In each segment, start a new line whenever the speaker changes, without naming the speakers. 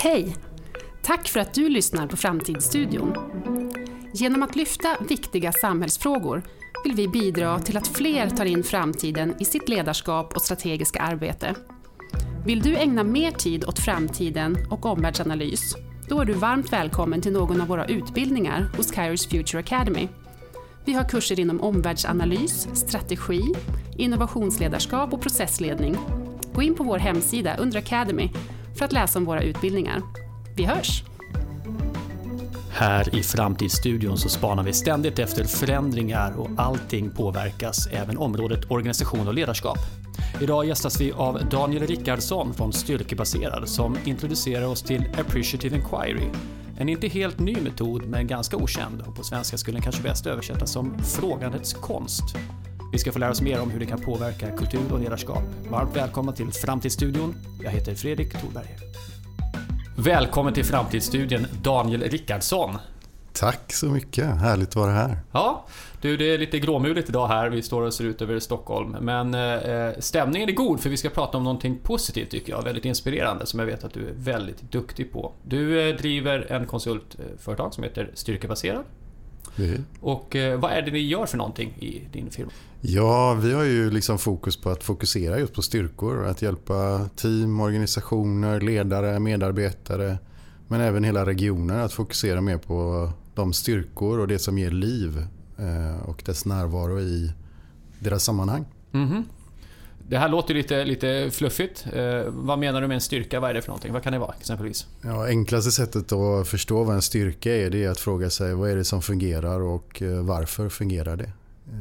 Hej! Tack för att du lyssnar på Framtidsstudion. Genom att lyfta viktiga samhällsfrågor vill vi bidra till att fler tar in framtiden i sitt ledarskap och strategiska arbete. Vill du ägna mer tid åt framtiden och omvärldsanalys? Då är du varmt välkommen till någon av våra utbildningar hos Kairos Future Academy. Vi har kurser inom omvärldsanalys, strategi, innovationsledarskap och processledning. Gå in på vår hemsida under Academy för att läsa om våra utbildningar. Vi hörs!
Här i Framtidsstudion så spanar vi ständigt efter förändringar och allting påverkas, även området organisation och ledarskap. Idag gästas vi av Daniel Rickardsson från Styrkebaserad som introducerar oss till Appreciative Inquiry. En inte helt ny metod men ganska okänd och på svenska skulle den kanske bäst översättas som frågandets konst. Vi ska få lära oss mer om hur det kan påverka kultur och ledarskap. Varmt välkomna till Framtidsstudion. Jag heter Fredrik Thorberg. Välkommen till Framtidsstudion Daniel Rickardsson.
Tack så mycket, härligt att vara här.
Ja, du det är lite gråmuligt idag här. Vi står och ser ut över Stockholm. Men eh, stämningen är god för vi ska prata om någonting positivt tycker jag. Väldigt inspirerande som jag vet att du är väldigt duktig på. Du eh, driver en konsultföretag som heter Styrkebaserad.
Mm.
Och eh, vad är det ni gör för någonting i din firma?
Ja, vi har ju liksom fokus på att fokusera just på styrkor. Att hjälpa team, organisationer, ledare, medarbetare men även hela regioner att fokusera mer på de styrkor och det som ger liv eh, och dess närvaro i deras sammanhang.
Mhm. Det här låter lite, lite fluffigt. Eh, vad menar du med en styrka? Vad är det för någonting? Vad kan det vara exempelvis?
Ja, enklaste sättet att förstå vad en styrka är det är att fråga sig vad är det som fungerar och eh, varför fungerar det?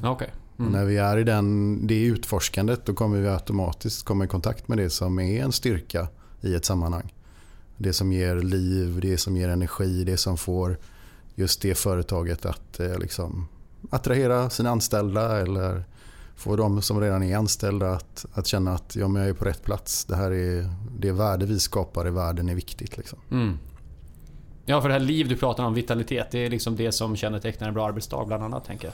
Okay.
Och när vi är i den, det utforskandet då kommer vi automatiskt komma i kontakt med det som är en styrka i ett sammanhang. Det som ger liv, det som ger energi, det som får just det företaget att eh, liksom, attrahera sina anställda eller få de som redan är anställda att, att känna att ja, men jag är på rätt plats. Det här är det värde vi skapar i världen är viktigt. Liksom.
Mm. Ja, för det här liv du pratar om, vitalitet, det är liksom det som kännetecknar en bra arbetsdag bland annat, tänker jag.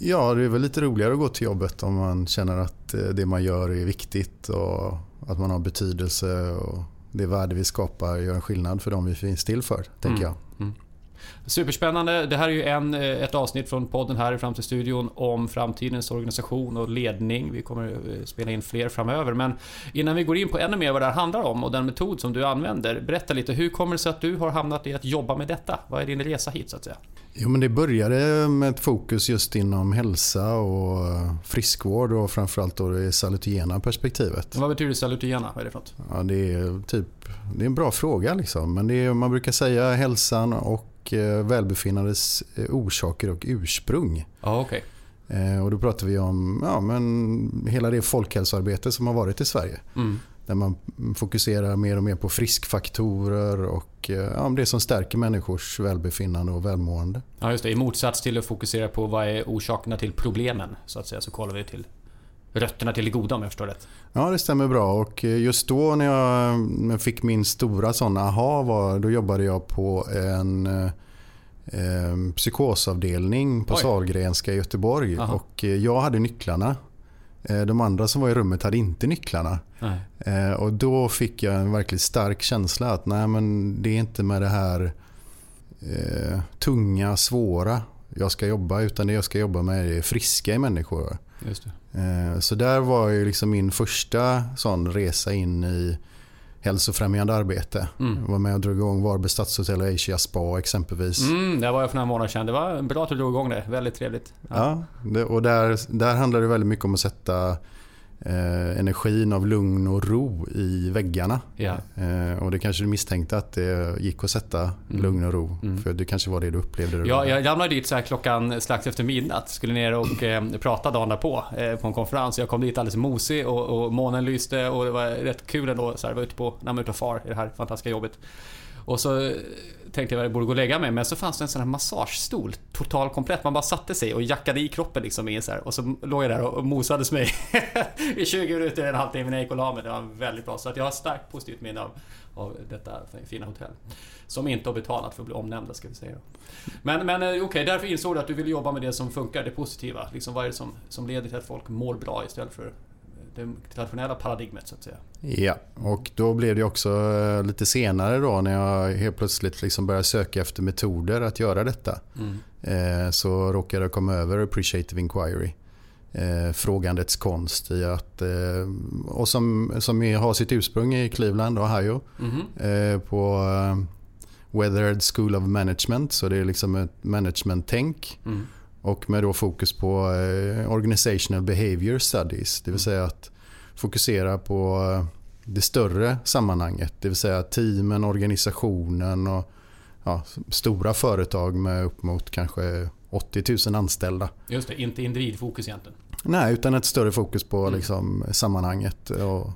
Ja, det är väl lite roligare att gå till jobbet om man känner att eh, det man gör är viktigt och att man har betydelse och det värde vi skapar gör en skillnad för de vi finns till för, tänker
Mm.
jag.
Superspännande. Det här är ju en, eh, ett avsnitt från podden här i Framtidsstudion om framtidens organisation och ledning. Vi kommer eh, spela in fler framöver. Men innan vi går in på ännu mer vad det här handlar om och den metod som du använder. Berätta lite, hur kommer det sig att du har hamnat i att jobba med detta? Vad är din resa hit så att säga?
Jo, men det började med ett fokus just inom hälsa och friskvård och framförallt då det salutogena perspektivet.
Vad betyder salutogena? Vad är det för något?
Ja, det, är typ, det är en bra fråga. Liksom. Men det är, man brukar säga hälsan och eh, välbefinnandets eh, orsaker och ursprung.
Ja, okej.
Eh, och då pratar vi om ja, men hela det folkhälsoarbete som har varit i Sverige.
Mm.
Där man fokuserar mer och mer på friskfaktorer och ja, det som stärker människors välbefinnande och välmående.
Ja, just det. I motsats till att fokusera på vad är orsakerna till problemen, så att säga, så kollar vi till rötterna till det goda om jag förstår rätt.
Ja, det stämmer bra. Och eh, just då när jag fick min stora sån aha, var, då jobbade jag på en eh, eh, psykosavdelning på
Oj.
Sahlgrenska i Göteborg.
Aha.
Och eh, jag hade nycklarna. De andra som var i rummet hade inte nycklarna.
Nej.
Och då fick jag en verkligt stark känsla att nej, men det är inte med det här eh, tunga, svåra jag ska jobba utan det jag ska jobba med är friska i människor.
Just det.
Eh, Så där var ju liksom min första sån resa in i hälsofrämjande arbete.
Mm.
Jag var med och drog igång Varberg Stadshotell och Asia Spa exempelvis.
Mm, där var jag för några månader sedan. Det var bra att du drog igång det. Väldigt trevligt.
Ja, det, och där, där handlar det väldigt mycket om att sätta eh, energin av lugn och ro i väggarna.
Ja.
Eh, och det kanske du misstänkte att det gick att sätta
Mm.
lugn och ro.
Mm.
För det kanske var det du upplevde.
Ja, jag ramlade dit så här klockan strax efter midnatt. Skulle ner och eh, prata dagen därpå eh, på en konferens. Jag kom dit alldeles mosig och, och månen lyste och det var rätt kul ändå. Så här, var ute på, när man är ute och far i det här fantastiska jobbet. Och så tänkte jag att jag borde gå och lägga mig, men så fanns det en sån här massagestol. Total komplett. Man bara satte sig och jackade i kroppen liksom i så här. Och så låg jag där och mosades mig i 20 minuter, en halvtimme När jag gick och la mig. Det var väldigt bra. Så att jag har starkt positivt minne av, av detta fina hotell. Som inte har betalat för att bli omnämnda ska vi säga. då. Men, men okej, okej, därför insåg du att du ville jobba med det som funkar, det positiva. Liksom vad är det som, som leder till att folk mår bra istället för det traditionella paradigmet så att säga.
Ja, och då blev det också eh, lite senare då när jag helt plötsligt liksom började söka efter metoder att göra detta. Mm. Eh, så råkade jag komma över appreciative inquiry. Eh, frågandets konst i att, och som, som har sitt ursprung i Cleveland, Ohio. Mm. På Weathered School of Management, så det är liksom ett management-tänk. Mm. Och med då fokus på Organizational Behavior Studies, det vill säga att fokusera på det större sammanhanget. Det vill säga teamen, organisationen och ja, stora företag med upp mot kanske 80 000 anställda.
Just det, inte individfokus egentligen.
Nej, utan ett större fokus på mm. liksom, sammanhanget. Och...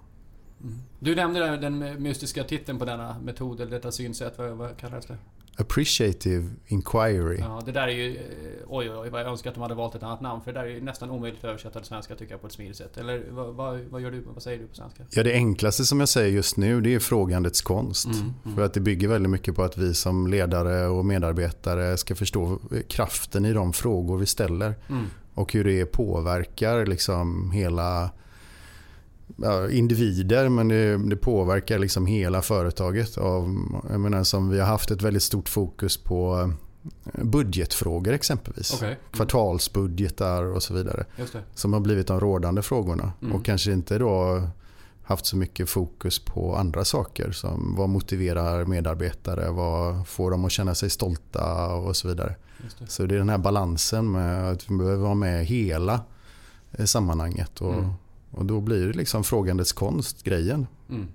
Mm. Du nämnde den mystiska titeln på denna metod eller detta synsätt. Vad, vad kallas det?
Appreciative Inquiry.
Ja, det där är ju... Eh, oj, oj, oj, vad jag önskar att de hade valt ett annat namn. För det där är ju nästan omöjligt att översätta till svenska tycker jag på ett smidigt sätt. Eller vad, vad, vad, gör du, vad säger du på svenska?
Ja, det enklaste som jag säger just nu det är frågandets konst. Mm, mm. För att det bygger väldigt mycket på att vi som ledare och medarbetare ska förstå kraften i de frågor vi ställer. Mm. Och hur det påverkar liksom hela ja, individer men det, det, påverkar liksom hela företaget. Av, jag menar, som vi har haft ett väldigt stort fokus på eh, budgetfrågor exempelvis. Okay. Mm. Kvartalsbudgetar och så vidare. Som har blivit de rådande frågorna. Mm. Och kanske inte då haft så mycket fokus på andra saker som vad motiverar medarbetare, vad får dem att känna sig stolta och så vidare. Det. Så det är den här balansen med att vi behöver vara med hela eh, sammanhanget. Och mm. Och då blir det liksom frågandets konst, grejen. Mm.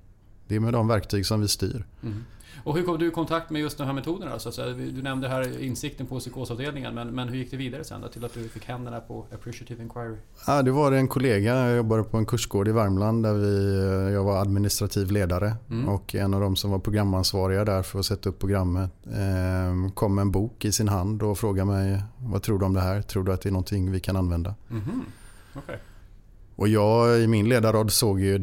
Det är med de verktyg som vi styr. Mm.
Och hur kom du i kontakt med just de här metoderna? Så du nämnde här insikten på psykosavdelningen, men, men hur gick det vidare sen då, till att du fick händerna på Appreciative Inquiry?
Ja, det var en kollega, jag jobbade på en kursgård i Värmland där vi, jag var administrativ ledare. Mm. Och en av de som var programansvariga där för att sätta upp programmet eh, kom med en bok i sin hand och frågade mig vad tror du om det här? Tror du att det är någonting vi kan använda? Mm -hmm. okay. Och jag i min ledarroll såg ju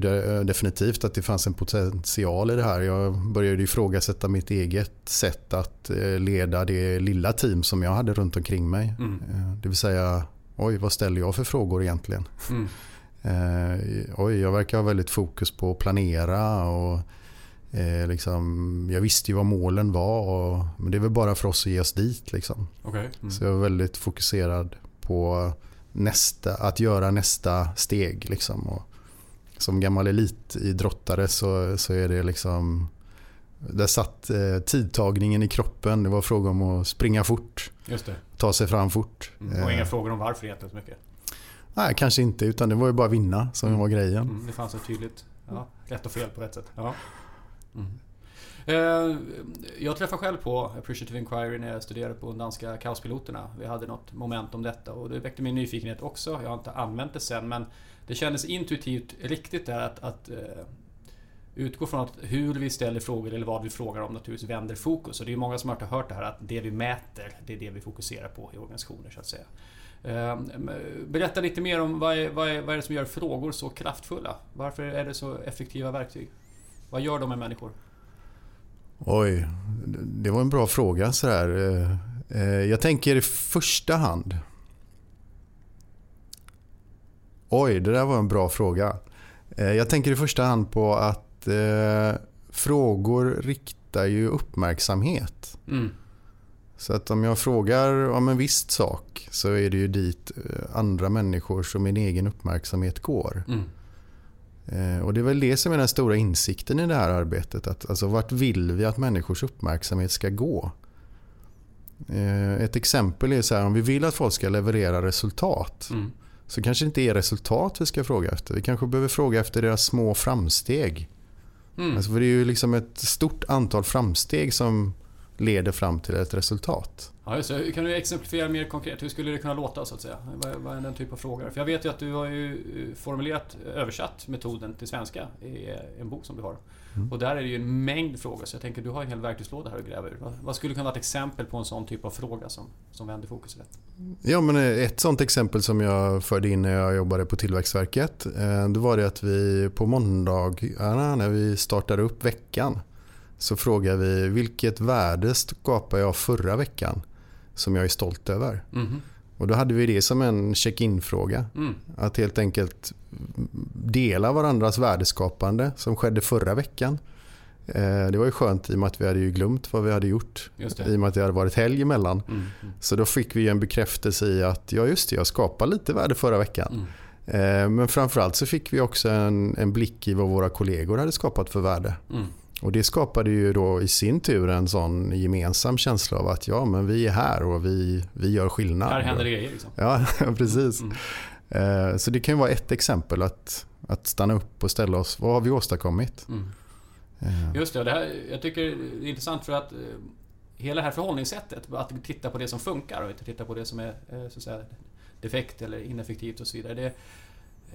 definitivt att det fanns en potential i det här. Jag började ifrågasätta mitt eget sätt att eh, leda det lilla team som jag hade runt omkring mig. Mm. Eh, det vill säga, oj vad ställer jag för frågor egentligen? Mm. Eh, oj, jag verkar ha väldigt fokus på att planera och liksom, jag visste ju vad målen var och, men det är väl bara för oss att ge oss dit. Liksom. Okay. Mm. Så jag var väldigt fokuserad på nästa, att göra nästa steg. Liksom. Och som gammal elitidrottare så, så är det liksom där satt eh, tidtagningen i kroppen. Det var fråga om att springa fort. Ta sig fram fort.
Mm, och inga frågor om varför egentligen så mycket?
Nej, kanske inte. Utan det var ju bara vinna som mm. var grejen.
Mm, det fanns så tydligt. Ja, rätt och fel på rätt sätt. Ja. Mm. Eh, jag träffade själv på Appreciative Inquiry när jag studerade på de danska kaospiloterna. Vi hade något moment om detta och det väckte min nyfikenhet också. Jag har inte använt det sen men det kändes intuitivt riktigt där att, att eh, utgå från att hur vi ställer frågor eller vad vi frågar om naturligtvis vänder fokus. Och det är många som har hört det här att det vi mäter, det är det vi fokuserar på i organisationer så att säga. Eh, berätta lite mer om vad är, vad, är, vad är det som gör frågor så kraftfulla? Varför är det så effektiva verktyg? Vad gör de med människor?
Oj, det var en bra fråga. Så här. Eh, eh, jag tänker i första hand... Oj, det där var en bra fråga. Eh, jag tänker i första hand på att eh, frågor riktar ju uppmärksamhet. Mm. Så att om jag frågar om en viss sak så är det ju dit andra människors och min egen uppmärksamhet går. Mm. Eh, och Det är väl det som är den stora insikten i det här arbetet. Att, alltså, vart vill vi att människors uppmärksamhet ska gå? Eh, ett exempel är så här, om vi vill att folk ska leverera resultat mm. så kanske det inte är resultat vi ska fråga efter. Vi kanske behöver fråga efter deras små framsteg. Mm. Alltså för det är ju liksom ett stort antal framsteg som leder fram till ett resultat.
Ja, just det. Kan du exemplifiera mer konkret? Hur skulle det kunna låta så att säga? Vad är den typ av frågor? För jag vet ju att du har ju eh, formulerat, översatt metoden till svenska i en bok som du har. Mm. Och där är det ju en mängd frågor så jag tänker du har en hel verktygslåda här att gräva ur. Vad skulle kunna vara ett exempel på en sån typ av fråga som, som vänder fokus rätt?
Ja, men ett sånt exempel som jag förde in när jag jobbade på Tillväxtverket. Eh, då var det att vi på måndagarna när vi startade upp veckan så frågar vi vilket värde skapade jag förra veckan som jag är stolt över. Mm. Och då hade vi det som en check-in-fråga.
Mm.
Att helt enkelt dela varandras värdeskapande som skedde förra veckan. Eh, Det var ju skönt i och med att vi hade ju glömt vad vi hade gjort. I och med att det hade varit helg emellan.
Mm. Mm.
Så då fick vi en bekräftelse i att ja just det, jag skapade lite värde förra veckan.
Mm.
Eh, Men framförallt så fick vi också en, en blick i vad våra kollegor hade skapat för värde.
Mm.
Och det skapade ju då i sin tur en sån gemensam känsla av att ja men vi är här och vi, vi gör skillnad.
Här händer det grejer liksom.
Ja, precis.
Mm.
Eh, Så det kan ju vara ett exempel att, att stanna upp och ställa oss, vad har vi åstadkommit?
Mm.
Eh,
Just det, det här, jag tycker det är intressant för att eh, hela det här förhållningssättet, att titta på det som funkar och inte titta på det som är så att säga, defekt eller ineffektivt och så vidare. Det,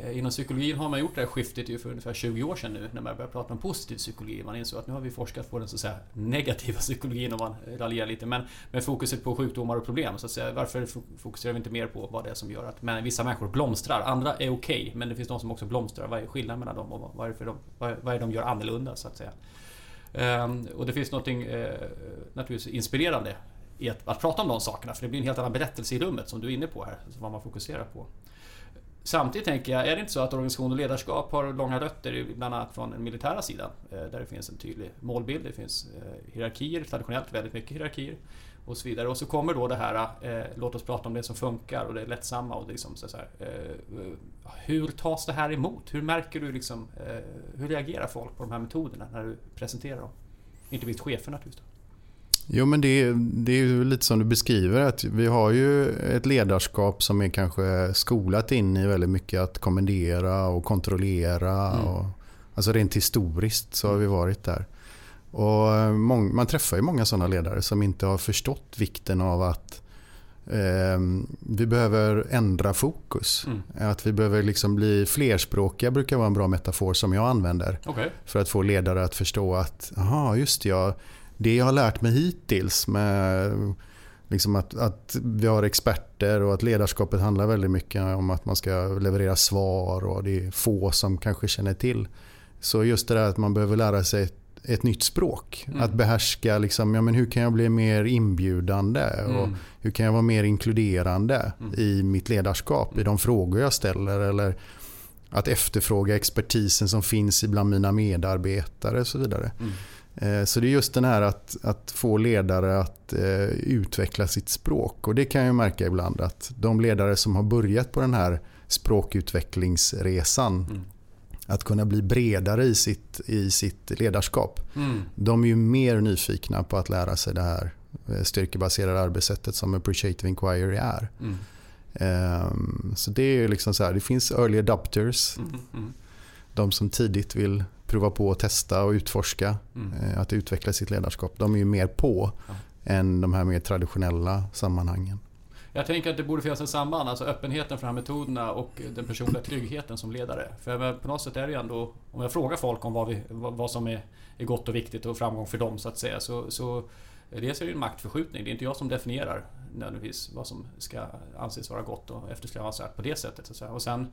Eh, inom psykologin har man gjort det här skiftet ju för ungefär 20 år sedan nu när man började prata om positiv psykologi. Man insåg att nu har vi forskat på den så att säga, negativa psykologin om man raljerar lite. Men med fokuset på sjukdomar och problem. Så att säga, varför fokuserar vi inte mer på vad det är som gör att men, vissa människor blomstrar? Andra är okej, men det finns de som också blomstrar. Vad är skillnaden mellan dem och vad- är det, för de, vad, vad är de gör annorlunda så att säga? Ehm, och det finns något eh, naturligtvis inspirerande i att, att prata om de sakerna. För det blir en helt annan berättelse i rummet som du är inne på här. Alltså vad man fokuserar på. Samtidigt tänker jag, är det inte så att organisation och ledarskap har långa rötter i- bland annat från den militära sidan? Eh, där det finns en tydlig målbild, det finns eh, hierarkier, traditionellt väldigt mycket hierarkier. Och så vidare. Och så kommer då det här, eh, låt oss prata om det som funkar och det lättsamma och det liksom så här, eh, Hur tas det här emot? Hur märker du liksom, eh, hur reagerar folk på de här metoderna när du presenterar dem? Inte minst chefer naturligtvis.
Jo men det, är- det är ju lite som du beskriver att vi har ju ett ledarskap som är kanske skolat in i väldigt mycket att kommendera och kontrollera.
Mm.
Och, alltså rent historiskt så har vi varit där. Och eh, mång, man träffar ju många sådana ledare som inte har förstått vikten av att eh, vi behöver ändra fokus.
Mm.
Att vi behöver liksom bli flerspråkiga brukar vara en bra metafor som jag använder.
Okej.
För att få ledare att förstå att, aha, just det, ja, det jag har lärt mig hittills med liksom att, att vi har experter och att ledarskapet handlar väldigt mycket om att man ska leverera svar och det är få som kanske känner till. Så just det där att man behöver lära sig ett, ett nytt språk.
Mm.
Att behärska liksom, ja, men hur kan jag bli mer inbjudande och
Mm.
hur kan jag vara mer inkluderande
Mm.
i mitt ledarskap, i de frågor jag ställer eller att efterfråga expertisen som finns ibland mina medarbetare och så vidare.
Mm.
Eh, Så det är just den här att, att få ledare att eh, utveckla sitt språk. Och det kan jag märka ibland att de ledare som har börjat på den här språkutvecklingsresan,
Mm.
att kunna bli bredare i sitt, i sitt ledarskap.
Mm.
De är ju mer nyfikna på att lära sig det här eh, styrkebaserade arbetssättet som Appreciative Inquiry är.
Mm.
Ehm, Så det är ju liksom så här, det finns early adopters,
Mm. Mm.
de som tidigt vill prova på att testa och utforska
Mm.
eh, att utveckla sitt ledarskap. De är ju mer på
Ja.
än de här mer traditionella sammanhangen.
Jag tänker att det borde finnas en samband, alltså öppenheten för de här metoderna och den personliga tryggheten som ledare. För på något sätt är det ju ändå, om jag frågar folk om vad, vi, vad, som är, är gott och viktigt och framgång för dem så att säga, så, så dels är det en maktförskjutning. Det är inte jag som definierar nödvändigtvis vad som ska anses vara gott och eftersträvansvärt på det sättet. Och sen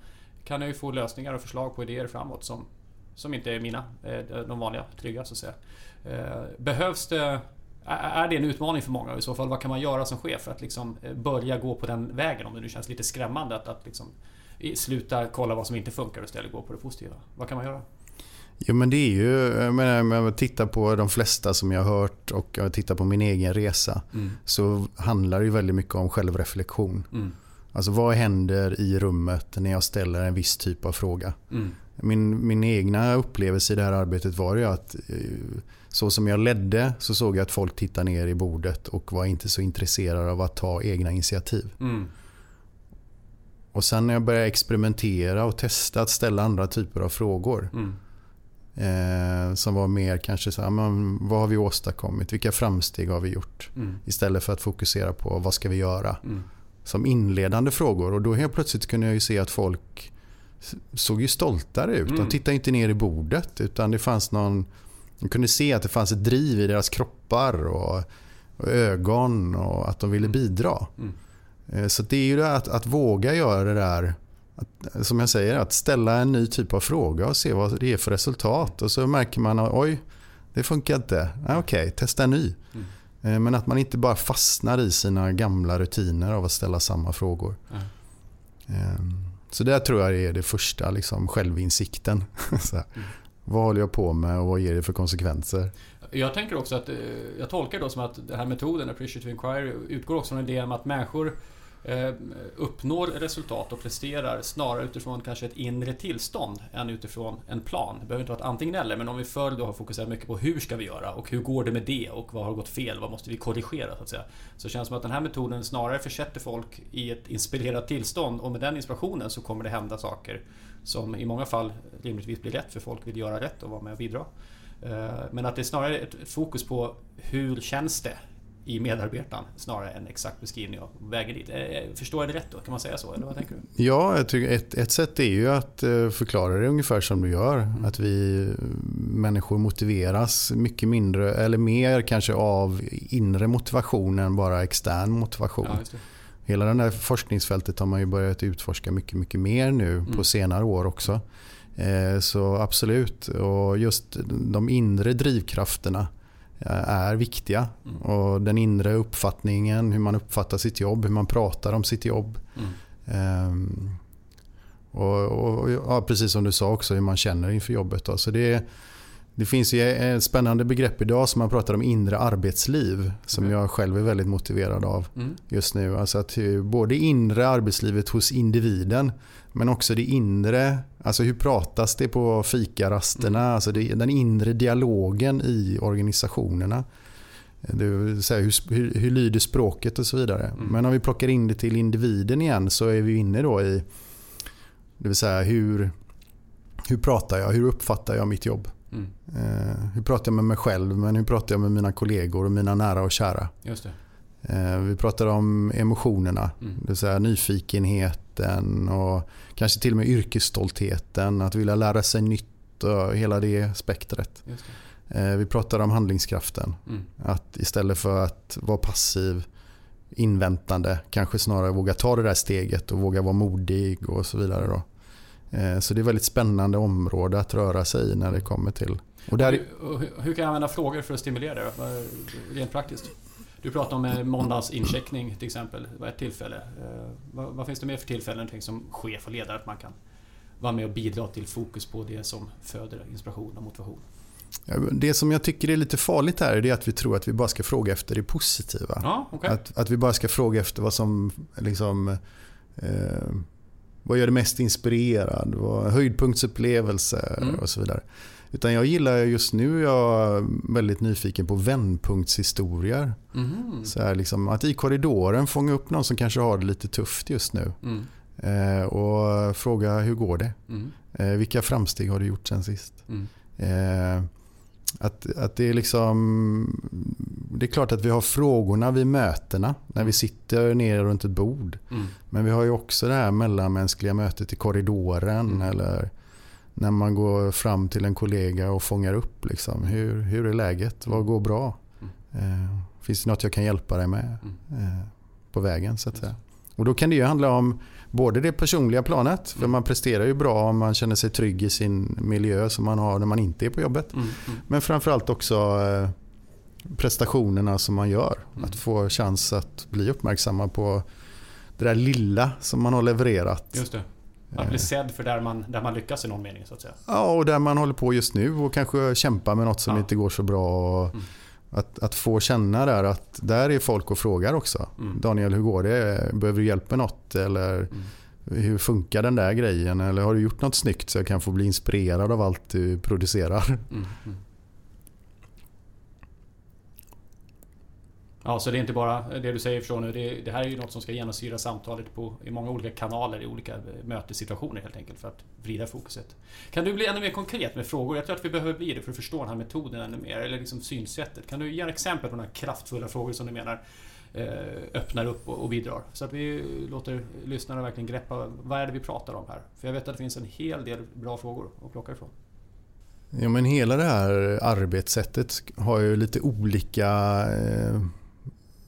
kan jag ju få lösningar och förslag på idéer framåt som, som inte är mina, eh, de vanliga trygga så att säga. Eh, Behövs det är det en utmaning för många? I så fall, vad kan man göra som chef för att liksom eh, börja gå på den vägen? Om det nu känns lite skrämmande att, att liksom sluta kolla vad som inte funkar och istället gå på det positiva. Vad kan man göra?
Jo men det är ju, jag menar, om jag tittar på de flesta som jag har hört och jag tittar på min egen resa så handlar det väldigt mycket om självreflektion.
Mm.
Alltså vad händer i rummet när jag ställer en viss typ av fråga?
Mm.
Min, min egna upplevelse i det här arbetet var ju att eh, så som jag ledde så såg jag att folk tittade ner i bordet och var inte så intresserade av att ta egna initiativ.
Mm.
Och sen när jag började experimentera och testa att ställa andra typer av frågor
Mm.
eh, som var mer kanske så här, men vad har vi åstadkommit? Vilka framsteg har vi gjort?
Mm.
Istället för att fokusera på vad ska vi göra?
Mm.
Som inledande frågor och då helt plötsligt kunde jag ju se att folk såg ju stoltare ut.
Mm.
De tittade inte ner i bordet utan det fanns någon de kunde se att det fanns ett driv i deras kroppar och, och ögon och att de ville bidra.
Mm.
Eh, Så det är ju det att, att våga göra det där, att, som jag säger, att ställa en ny typ av fråga och se vad det är för resultat. Och så märker man att oj, det funkar inte. Ah, Okej, testa en ny.
Mm.
Eh, men att man inte bara fastnar i sina gamla rutiner av att ställa samma frågor. Mm. Så det tror jag är det första, liksom, självinsikten. Så mm. Vad håller jag på med och vad ger det för konsekvenser?
Jag tänker också att, eh, jag tolkar det som att den här metoden, Appreciative Inquiry, utgår också från idén om att människor Eh, uppnår resultat och presterar snarare utifrån kanske ett inre tillstånd än utifrån en plan. Det behöver inte vara ett antingen eller, men om vi förr då har fokuserat mycket på hur ska vi göra och hur går det med det och vad har gått fel, vad måste vi korrigera så att säga. Så det känns som att den här metoden snarare försätter folk i ett inspirerat tillstånd och med den inspirationen så kommer det hända saker som i många fall rimligtvis blir rätt för folk vill göra rätt och vara med och bidra. Eh, men att det är snarare ett fokus på hur känns det i medarbetaren snarare än exakt beskrivning av vägen dit. Eh, förstår jag det rätt då? Kan man säga så? Eller vad tänker du?
Ja, jag tycker ett, ett sätt är ju att eh, förklara det ungefär som du gör. Mm. Att vi människor motiveras mycket mindre eller mer kanske av inre motivation än bara extern motivation. Ja, Hela det här forskningsfältet har man ju börjat utforska mycket, mycket mer nu mm. på senare år också. Eh, så absolut, och just de inre drivkrafterna Eh, är viktiga. Mm. Och den inre uppfattningen, hur man uppfattar sitt jobb, hur man pratar om sitt jobb. Mm. Um, och, och ja, precis som du sa också, hur man känner inför jobbet. Då. Så det, det finns ju ett spännande begrepp idag som man pratar om inre arbetsliv. Som okay. jag själv är väldigt motiverad av mm. just nu. Alltså att både inre arbetslivet hos individen men också det inre, alltså hur pratas det på fikarasterna, mm. alltså det, den inre dialogen i organisationerna. Det säga, hur, hur, hur lyder språket och så vidare. Mm. Men om vi plockar in det till individen igen så är vi inne då i, det vill säga hur, hur pratar jag, hur uppfattar jag mitt jobb? Mm. Eh, hur pratar jag med mig själv, men hur pratar jag med mina kollegor och mina nära och kära?
Just det.
Eh, vi pratar om emotionerna, mm. det vill säga nyfikenheten och kanske till och med yrkesstoltheten, att vilja lära sig nytt och hela det spektret. Det. Eh, vi pratar om handlingskraften, mm. att istället för att vara passiv, inväntande, kanske snarare våga ta det där steget och våga vara modig och så vidare. Då. Eh, så det är ett väldigt spännande område att röra sig i när det kommer till...
Och där... hur, hur kan jag använda frågor för att stimulera det rent praktiskt? Du pratar om eh, måndagsincheckning till exempel. Var ett tillfälle. Eh, vad, vad, finns det mer för tillfällen som chef och ledare att man kan vara med och bidra till fokus på det som föder inspiration och motivation?
Det som jag tycker är lite farligt här är att vi tror att vi bara ska fråga efter det positiva.
Ja, okay.
att, att vi bara ska fråga efter vad som liksom, eh, vad gör det mest inspirerad? Vad, höjdpunktsupplevelser mm. och så vidare. Utan jag gillar just nu, jag är väldigt nyfiken på vändpunktshistorier. Mm. Så här liksom, att i korridoren fånga upp någon som kanske har det lite tufft just nu. Mm. Eh, och fråga hur går det? Mm. Eh, vilka framsteg har du gjort sen sist? Mm. Eh, att, att det är liksom Det är klart att vi har frågorna vid mötena när vi sitter ner runt ett bord. Mm. Men vi har ju också det här mellanmänskliga mötet i korridoren mm. eller när man går fram till en kollega och fångar upp. Liksom, hur, hur är läget? Vad går bra? Mm. Eh, finns det något jag kan hjälpa dig med mm. eh, på vägen? så att säga. Och Då kan det ju handla om både det personliga planet, för mm. man presterar ju bra om man känner sig trygg i sin miljö som man har när man inte är på jobbet. Mm. Mm. Men framförallt också eh, prestationerna som man gör. Mm. Att få chans att bli uppmärksamma på det där lilla som man har levererat.
Just det. Att bli sedd för där man, där man lyckas i någon mening så att säga.
Ja, och där man håller på just nu och kanske kämpar med något som ja. inte går så bra. Mm. Att, att få känna där att där är folk och frågar också. Mm. Daniel, hur går det? Behöver du hjälp med något? Eller mm. hur funkar den där grejen? Eller har du gjort något snyggt så jag kan få bli inspirerad av allt du producerar? Mm.
Ja, så det är inte bara det du säger från nu. Det, det, här är ju något som ska genomsyra samtalet på, i många olika kanaler i olika eh, mötessituationer helt enkelt för att vrida fokuset. Kan du bli ännu mer konkret med frågor? Jag tror att vi behöver bli det för att förstå den här metoden ännu mer, eller liksom synsättet. Kan du ge exempel på några kraftfulla frågor som du menar eh, öppnar upp och, och bidrar? Så att vi låter lyssnarna verkligen greppa vad är det vi pratar om här? För jag vet att det finns en hel del bra frågor att plocka ifrån.
Ja, men hela det här arbetssättet har ju lite olika eh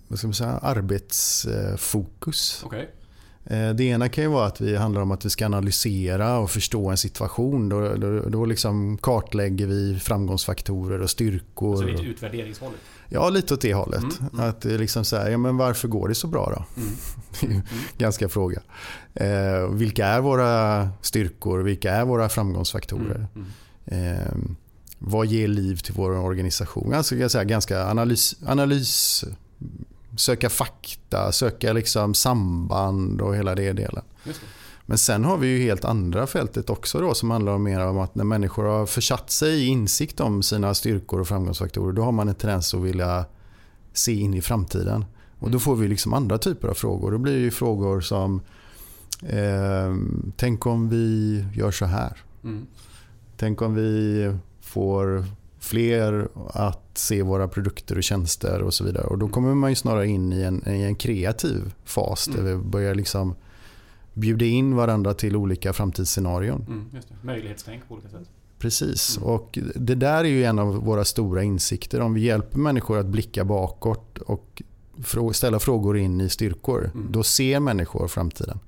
vad ska man säga, arbetsfokus.
Okay.
Eh, det ena kan ju vara att vi handlar om att vi ska analysera och förstå en situation. Då, då, då liksom kartlägger vi framgångsfaktorer och styrkor.
Alltså lite utvärderingshållet?
Ja, lite åt det hållet.
Mm, mm.
Att liksom så här, ja, men varför går det så bra då?
Mm.
Det är ju ganska fråga. Eh, vilka är våra styrkor? Vilka är våra framgångsfaktorer?
Mm. Mm.
Eh, vad ger liv till vår organisation? Alltså, jag säga, ganska analys, analys, söka fakta, söka liksom samband och hela det delen. Men sen har vi ju helt andra fältet också då som handlar mer om att när människor har försatt sig i insikt om sina styrkor och framgångsfaktorer då har man en tendens att vilja se in i framtiden. Och då får vi liksom andra typer av frågor. Då blir det ju frågor som eh, Tänk om vi gör så här?
Mm.
Tänk om vi får fler att se våra produkter och tjänster och så vidare. Och då kommer man ju snarare in i en, i en kreativ fas där vi börjar liksom bjuda in varandra till olika framtidsscenarion.
Mm. Möjlighetstänk på olika sätt.
Precis.
Mm.
Och det där är ju en av våra stora insikter. Om vi hjälper människor att blicka bakåt och ställa frågor in i styrkor.
Mm.
Då ser människor framtiden.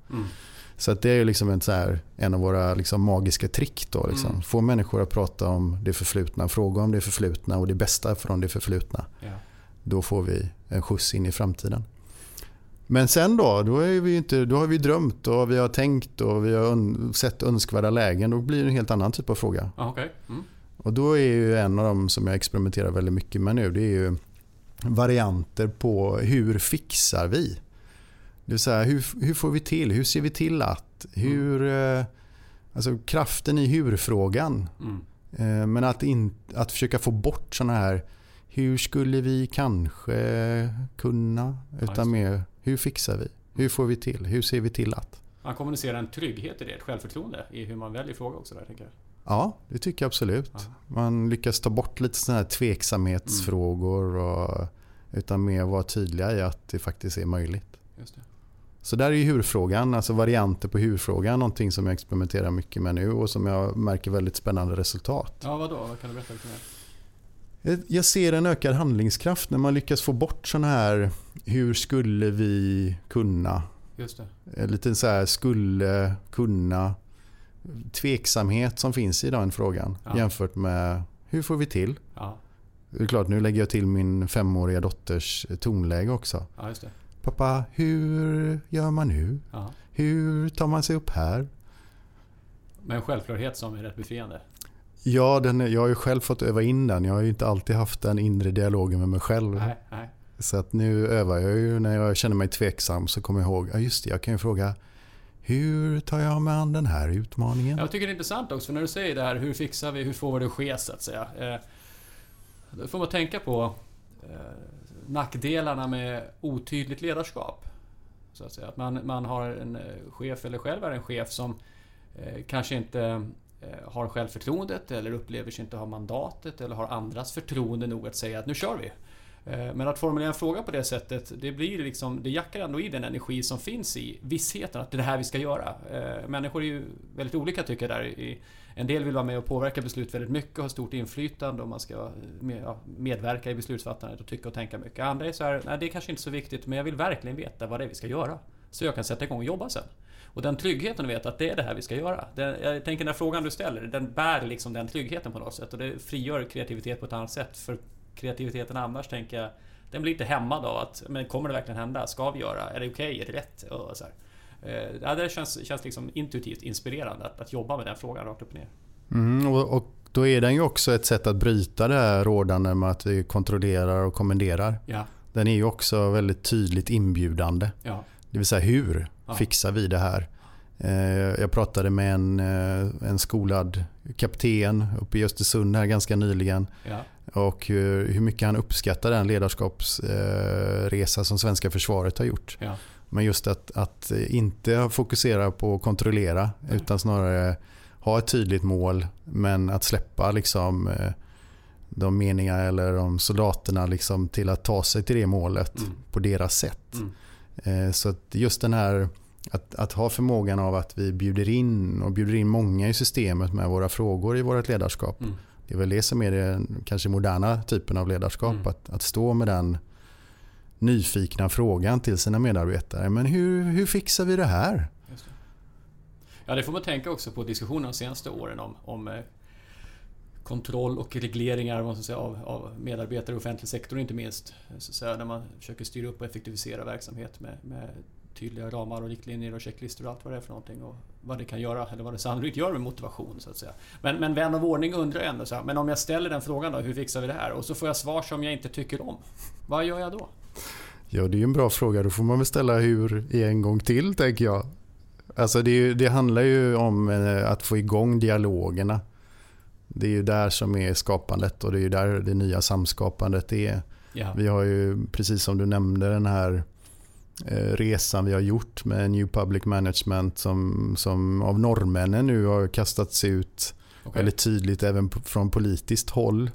Så att det är ju liksom en, så här, en av våra liksom magiska trick. Då, liksom.
Mm.
Få människor att prata om det förflutna, fråga om det förflutna och det bästa från det förflutna.
Ja.
Då får vi en skjuts in i framtiden. Men sen då, då, är vi inte, då har vi drömt och vi har tänkt och vi har sett önskvärda lägen. Då blir det en helt annan typ av fråga.
Ah, Okej. Mm.
Och då är ju en av dem som jag experimenterar väldigt mycket med nu, det är ju varianter på hur fixar vi? Det vill säga hur, hur får vi till? Hur ser vi till att? Hur, eh, alltså kraften i hur-frågan.
Mm.
Eh, Men att, in, att försöka få bort sådana här hur skulle vi kanske kunna? Utan mer hur fixar vi? Hur får vi till? Hur ser vi till att?
Man kommunicerar en trygghet i det, ett självförtroende i hur man väljer fråga också där, tänker jag.
Ja, det tycker jag absolut.
Ja.
Man lyckas ta bort lite sådana här tveksamhetsfrågor och, utan mer vara tydliga i att det faktiskt är möjligt.
Just det.
Så där är ju hur-frågan, alltså varianter på hur-frågan, någonting som jag experimenterar mycket med nu och som jag märker väldigt spännande resultat.
Ja, vadå? Vad kan du berätta lite mer?
Jag- Jag ser en ökad handlingskraft när man lyckas få bort sådana här hur skulle vi kunna?
Just det.
Eh, Lite så här skulle kunna tveksamhet som finns i den frågan
Ja.
jämfört med hur får vi till?
Ja,
Det är klart, nu lägger jag till min femåriga dotters tonläge också.
ja just det.
Pappa, hur gör man nu?
Ja.
Hur tar man sig upp här?
Med en självklarhet som är rätt befriande.
Ja, den, är- jag har ju själv fått öva in den. Jag har ju inte alltid haft den inre dialogen med mig själv.
Nej, nej.
Så att nu övar jag ju när jag känner mig tveksam så kommer jag ihåg, ja just det, jag kan ju fråga hur tar jag mig an den här utmaningen?
Jag tycker det är intressant också, för när du säger det här, hur fixar vi, hur får vi det att ske så att säga. Eh, då får man tänka på eh, nackdelarna med otydligt ledarskap. Så att säga. Att man, man har en eh, chef, eller själv är en chef som eh, kanske inte eh, har självförtroendet eller upplever sig inte ha mandatet eller har andras förtroende nog att säga att nu kör vi. Eh, Men att formulera en fråga på det sättet, det blir liksom, det jackar ändå i den energi som finns i vissheten att det är det här vi ska göra. Eh, Människor är ju väldigt olika tycker jag där. I- en del vill vara med och påverka beslut väldigt mycket och ha stort inflytande och man ska medverka i beslutsfattandet och tycka och tänka mycket. Andra är så här, nej det är kanske inte så viktigt men jag vill verkligen veta vad det är vi ska göra. Så jag kan sätta igång och jobba sen. Och den tryggheten att veta att det är det här vi ska göra. Den, jag tänker den här frågan du ställer, den bär liksom den tryggheten på något sätt. Och det frigör kreativitet på ett annat sätt. För kreativiteten annars tänker jag, den blir lite hämmad av att, men kommer det verkligen hända? Ska vi göra? Är det okej? Är det rätt? Och så här. Eh, det känns, känns liksom intuitivt inspirerande att, att jobba med den frågan rakt upp och ner.
Mm, och, och då är den ju också ett sätt att bryta det här rådande med att vi kontrollerar och kommenderar.
Ja,
Den är ju också väldigt tydligt inbjudande.
ja,
Det vill säga hur
Ja.
fixar vi det här? Eh, Jag pratade med en, eh, en skolad kapten uppe i Östersund här ganska nyligen.
ja,
Och hur hur mycket han uppskattar den ledarskapsresa som svenska försvaret har gjort.
ja.
Men just att, att inte fokusera på att kontrollera
Nej.
utan snarare ha ett tydligt mål men att släppa liksom eh, de meningar eller de soldaterna liksom till att ta sig till det målet
Mm.
på deras sätt.
Mm.
Eh, Så att just den här att, att ha förmågan av att vi bjuder in och bjuder in många i systemet med våra frågor i vårt ledarskap.
Mm.
Det är väl det som är den kanske moderna typen av ledarskap.
Mm.
Att, att stå med den nyfikna frågan till sina medarbetare. Men hur, hur fixar vi det här?
Just det. Ja, det får man tänka också på diskussionen de senaste åren om, om eh, kontroll och regleringar man säga, av, av medarbetare i offentlig sektor inte minst. Så säga, när man försöker styra upp och effektivisera verksamhet med, med tydliga ramar och riktlinjer och checklistor och allt vad det är för någonting och vad det kan göra eller vad det sannolikt gör med motivation så att säga. Men, men vän av ordning undrar ändå så här, men om jag ställer den frågan då, hur fixar vi det här? Och så får jag svar som jag inte tycker om. Vad gör jag då?
Ja, det är en bra fråga. Då får man väl ställa hur en gång till, tänker jag. Alltså det, det handlar ju om eh, att få igång dialogerna. Det är ju där som är skapandet och det är ju där det nya samskapandet är. Ja. Vi har ju, precis som du nämnde, den här eh, resan vi har gjort med New Public Management som, som av norrmännen nu har kastats ut okay. väldigt tydligt även från politiskt håll.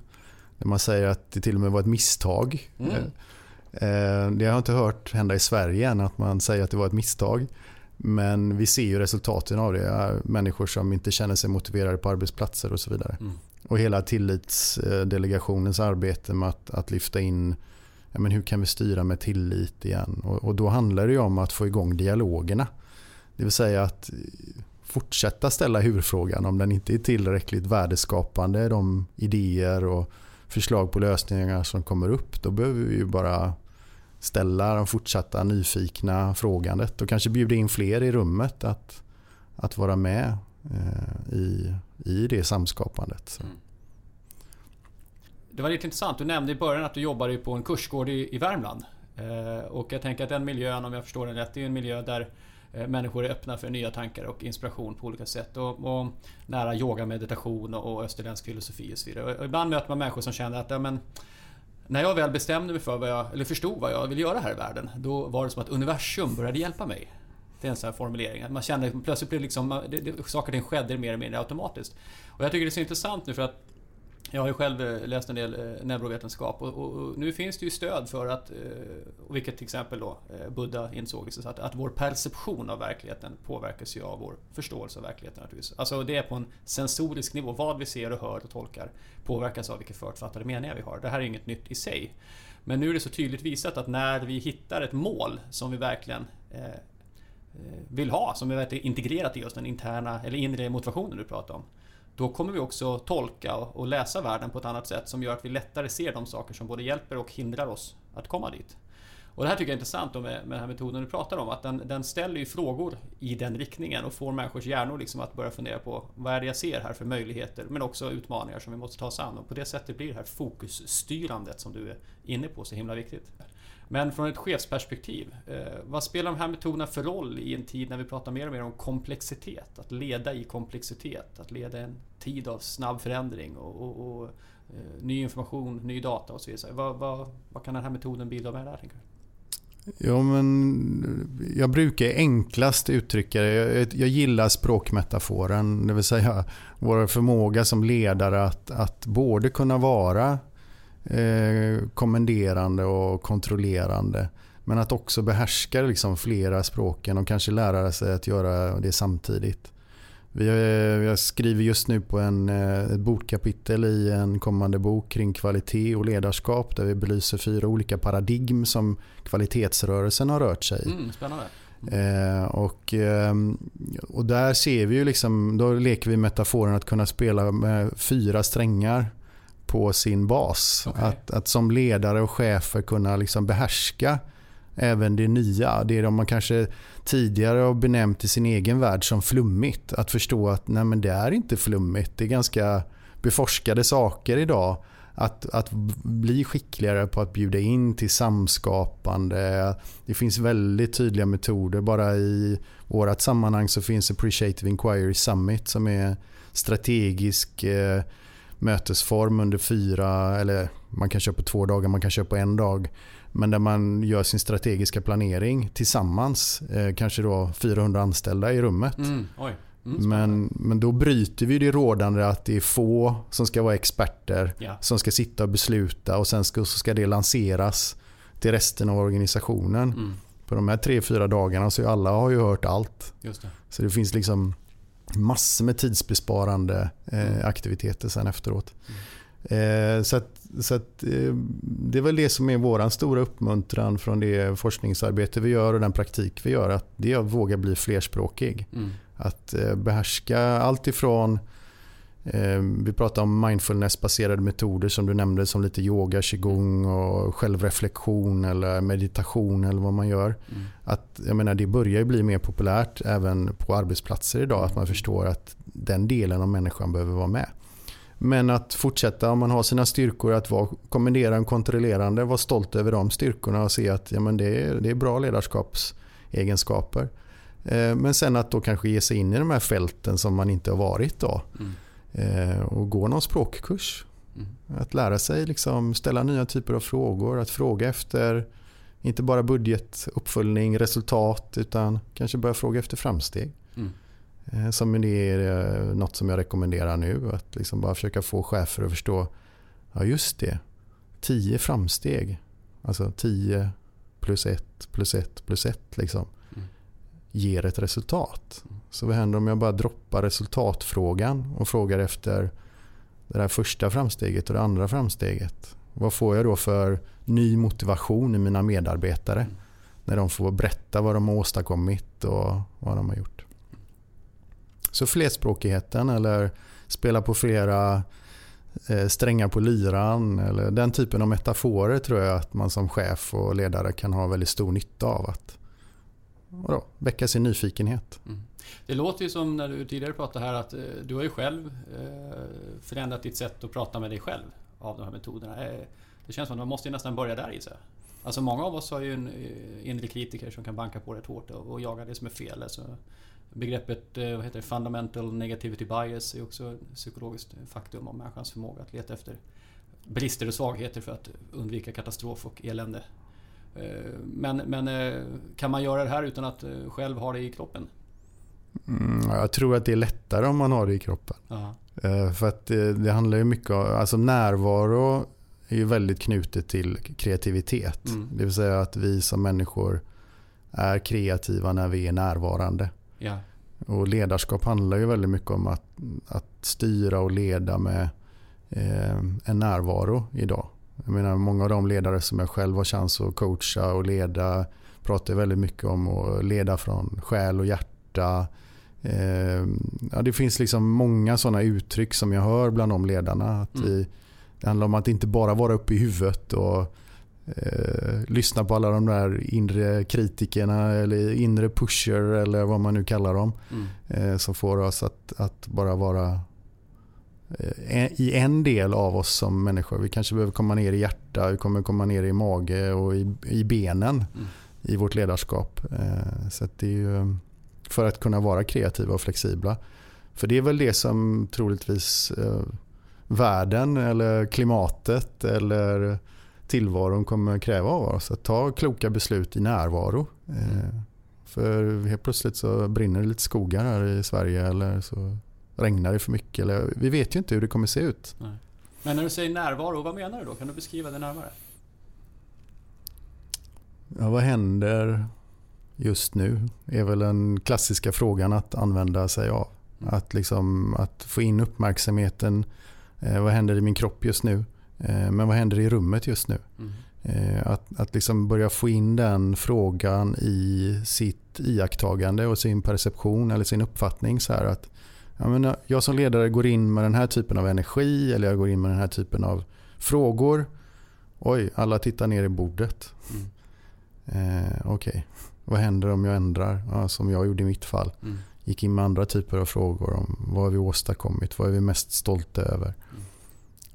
Man säger att det till och med var ett misstag. Mm. Eh, det har jag inte hört hända i Sverige än, att man säger att det var ett misstag. Men vi ser ju resultaten av det. Människor som inte känner sig motiverade på arbetsplatser och så vidare. Mm. Och hela tillitsdelegationens arbete med att, att lyfta in ja, men hur kan vi styra med tillit igen. Och, och då handlar det om att få igång dialogerna. Det vill säga att fortsätta ställa huvudfrågan om den inte är tillräckligt värdeskapande. De idéer och förslag på lösningar som kommer upp. Då behöver vi ju bara ställa de fortsatta nyfikna frågandet och kanske bjuda in fler i rummet att, att vara med eh, i, i det samskapandet. Mm.
Det var lite intressant. Du nämnde i början att du jobbade på en kursgård i, i Värmland. Eh, och jag tänker att den miljön, om jag förstår den rätt, är en miljö där eh, människor är öppna för nya tankar och inspiration på olika sätt. Och, och nära yoga, meditation och, och österländsk filosofi och så vidare. Och ibland möter man människor som känner att ja, men, när jag väl bestämde mig för vad jag, eller förstod vad jag ville göra här i världen, då var det som att universum började hjälpa mig. Det är en sån här formulering. att Man kände plötsligt blev liksom, det, det, saker och ting skedde mer och mindre automatiskt. Och jag tycker det är så intressant nu för att jag har ju själv eh, läst en del eh, neurovetenskap och, och, och, nu finns det ju stöd för att, eh, och vilket till exempel då Buddha insåg, liksom, att, att vår perception av verkligheten påverkas ju av vår förståelse av verkligheten naturligtvis. Alltså det är på en sensorisk nivå, vad vi ser och hör och tolkar påverkas av vilka förutfattade meningar vi har. Det här är inget nytt i sig. Men nu är det så tydligt visat att när vi hittar ett mål som vi verkligen vill ha, som är verkligen integrerat i oss, den interna eller inre motivationen du pratar om då kommer vi också tolka och läsa världen på ett annat sätt som gör att vi lättare ser de saker som både hjälper och hindrar oss att komma dit. Och det här tycker jag är intressant med, med den här metoden du pratar om, att den, den ställer ju frågor i den riktningen och får människors hjärnor liksom att börja fundera på vad är det jag ser här för möjligheter, men också utmaningar som vi måste ta oss an. Och på det sättet blir det här fokusstyrandet som du är inne på så himla viktigt. Men från ett chefsperspektiv, eh, vad spelar de här metoderna för roll i en tid när vi pratar mer och mer om komplexitet? Att leda i komplexitet, att leda en tid av snabb förändring och, och, och eh, ny information, ny data och så vidare. Vad, vad, vad kan den här metoden bidra med där, tänker du?
Ja, men jag brukar enklast uttrycka det. Jag, jag gillar språkmetaforen, det vill säga vår förmåga som ledare att, att både kunna vara eh, kommenderande och kontrollerande. Men att också behärska liksom flera språken och kanske lära sig att göra det samtidigt. Vi, jag skriver just nu på en, eh, ett bokkapitel i en kommande bok kring kvalitet och ledarskap där vi belyser fyra olika paradigm som kvalitetsrörelsen har rört sig i.
Mm, spännande.
Eh, och, eh, och där ser vi ju liksom, då leker vi metaforen att kunna spela med fyra strängar på sin bas. Okay. Att, att som ledare och chefer kunna liksom behärska även det nya. Det de man kanske tidigare har benämnt i sin egen värld som flummigt. Att förstå att nej men det är inte flummigt. Det är ganska beforskade saker idag. Att, att bli skickligare på att bjuda in till samskapande. Det finns väldigt tydliga metoder. Bara i vårt sammanhang så finns Appreciative Inquiry Summit som är strategisk eh, mötesform under fyra, eller man kan köra på två dagar, man kan köra på en dag. Men där man gör sin strategiska planering tillsammans. Eh, kanske då 400 anställda i rummet. Mm, mm, men, men då bryter vi det rådande att det är få som ska vara experter. Ja. Som ska sitta och besluta och sen ska, så ska det lanseras till resten av organisationen. Mm. På de här tre, fyra dagarna så alla har ju hört allt. Det. Så det finns liksom massor med tidsbesparande eh, mm. aktiviteter sen efteråt. Mm. Eh, så så att, eh, det är väl det som är vår stora uppmuntran från det forskningsarbete vi gör och den praktik vi gör. Att det är att våga bli flerspråkig. Mm. Att behärska allt ifrån Eh, vi pratar om mindfulness-baserade metoder som du nämnde som lite yoga, qigong och självreflektion eller meditation eller vad man gör. Mm. Att, jag menar, det börjar ju bli mer populärt även på arbetsplatser idag att man förstår att den delen av människan behöver vara med. Men att fortsätta om man har sina styrkor att vara kommendera en kontrollerande, vara stolt över de styrkorna och se att ja, men det, är, det är bra ledarskapsegenskaper. Eh, men sen att då kanske ge sig in i de här fälten som man inte har varit då. Mm. Eh, och gå någon språkkurs. Mm. Att lära sig liksom ställa nya typer av frågor, att fråga efter inte bara budgetuppföljning, resultat utan kanske börja fråga efter framsteg. Mm. Eh, som det är eh, något som jag rekommenderar nu. Att liksom bara försöka få chefer att förstå. Ja just det. 10 framsteg. Alltså 10 plus 1 plus 1 plus 1 liksom. Mm. Ger ett resultat. Mm. Så vad händer om jag bara droppar resultatfrågan och frågar efter det där första framsteget och det andra framsteget. Vad får jag då för ny motivation i mina medarbetare? Mm. När de får berätta vad de har åstadkommit och vad de har gjort. Så flerspråkigheten eller spela på flera eh, strängar på lyran eller den typen av metaforer tror jag att man som chef och ledare kan ha väldigt stor nytta av att vadå, väcka sin nyfikenhet. Mm.
Det låter ju som när du tidigare pratade här att eh, du har ju själv eh, förändrat ditt sätt att prata med dig själv av de här metoderna. Det känns som att man måste nästan börja där i sig. Alltså många av oss har ju en inre kritiker som kan banka på rätt hårt och jaga det som är fel. Alltså Begreppet eh, vad heter det, fundamental negativity bias är också ett psykologiskt faktum om människans förmåga att leta efter brister och svagheter för att undvika katastrof och elände. Eh, men, men eh, kan man göra det här utan att själv ha det i kroppen?
Mm, jag tror att det är lättare om man har det i kroppen. Aha. För att det, det, handlar ju mycket om, alltså närvaro är ju väldigt knutet till kreativitet. Mm. Det vill säga att vi som människor är kreativa när vi är närvarande. Ja. Och ledarskap handlar ju väldigt mycket om att, att styra och leda med eh, en närvaro idag. Jag menar, många av de ledare som jag själv har chans att coacha och leda pratar väldigt mycket om att leda från själ och hjärta. Eh, ja, det finns liksom många sådana uttryck som jag hör bland de ledarna. Att mm. vi, det handlar om att inte bara vara uppe i huvudet och eh, lyssna på alla de där inre kritikerna eller inre pusher eller vad man nu kallar dem. Mm. Eh, som får oss att, att bara vara eh, i en del av oss som människor. Vi kanske behöver komma ner i hjärta, vi kommer komma ner i mage och i, i benen mm. i vårt ledarskap. Eh, så det är ju för att kunna vara kreativa och flexibla. För det är väl det som troligtvis eh, världen eller klimatet eller tillvaron kommer kräva av oss. Att ta kloka beslut i närvaro. Mm. Eh, för helt plötsligt så brinner det lite skogar här i Sverige eller så regnar det för mycket. Eller, vi vet ju inte hur det kommer se ut. Nej.
Men när du säger närvaro, vad menar du då? Kan du beskriva det närmare?
Ja, vad händer just nu? är väl den klassiska frågan att använda sig av. Mm. Att, liksom, att få in uppmärksamheten. Eh, vad händer i min kropp just nu? Eh, men vad händer i rummet just nu? Mm. Eh, att, att liksom börja få in den frågan i sitt iakttagande och sin perception eller sin uppfattning. Så att, jag, menar, jag som ledare går in med den här typen av energi eller jag går in med den här typen av frågor. Oj, alla tittar ner i bordet. Mm. Eh, Okej, okay. vad händer om jag ändrar? Ja, som jag gjorde i mitt fall. Mm. Gick in med andra typer av frågor om vad har vi åstadkommit? Vad är vi mest stolta över? Mm.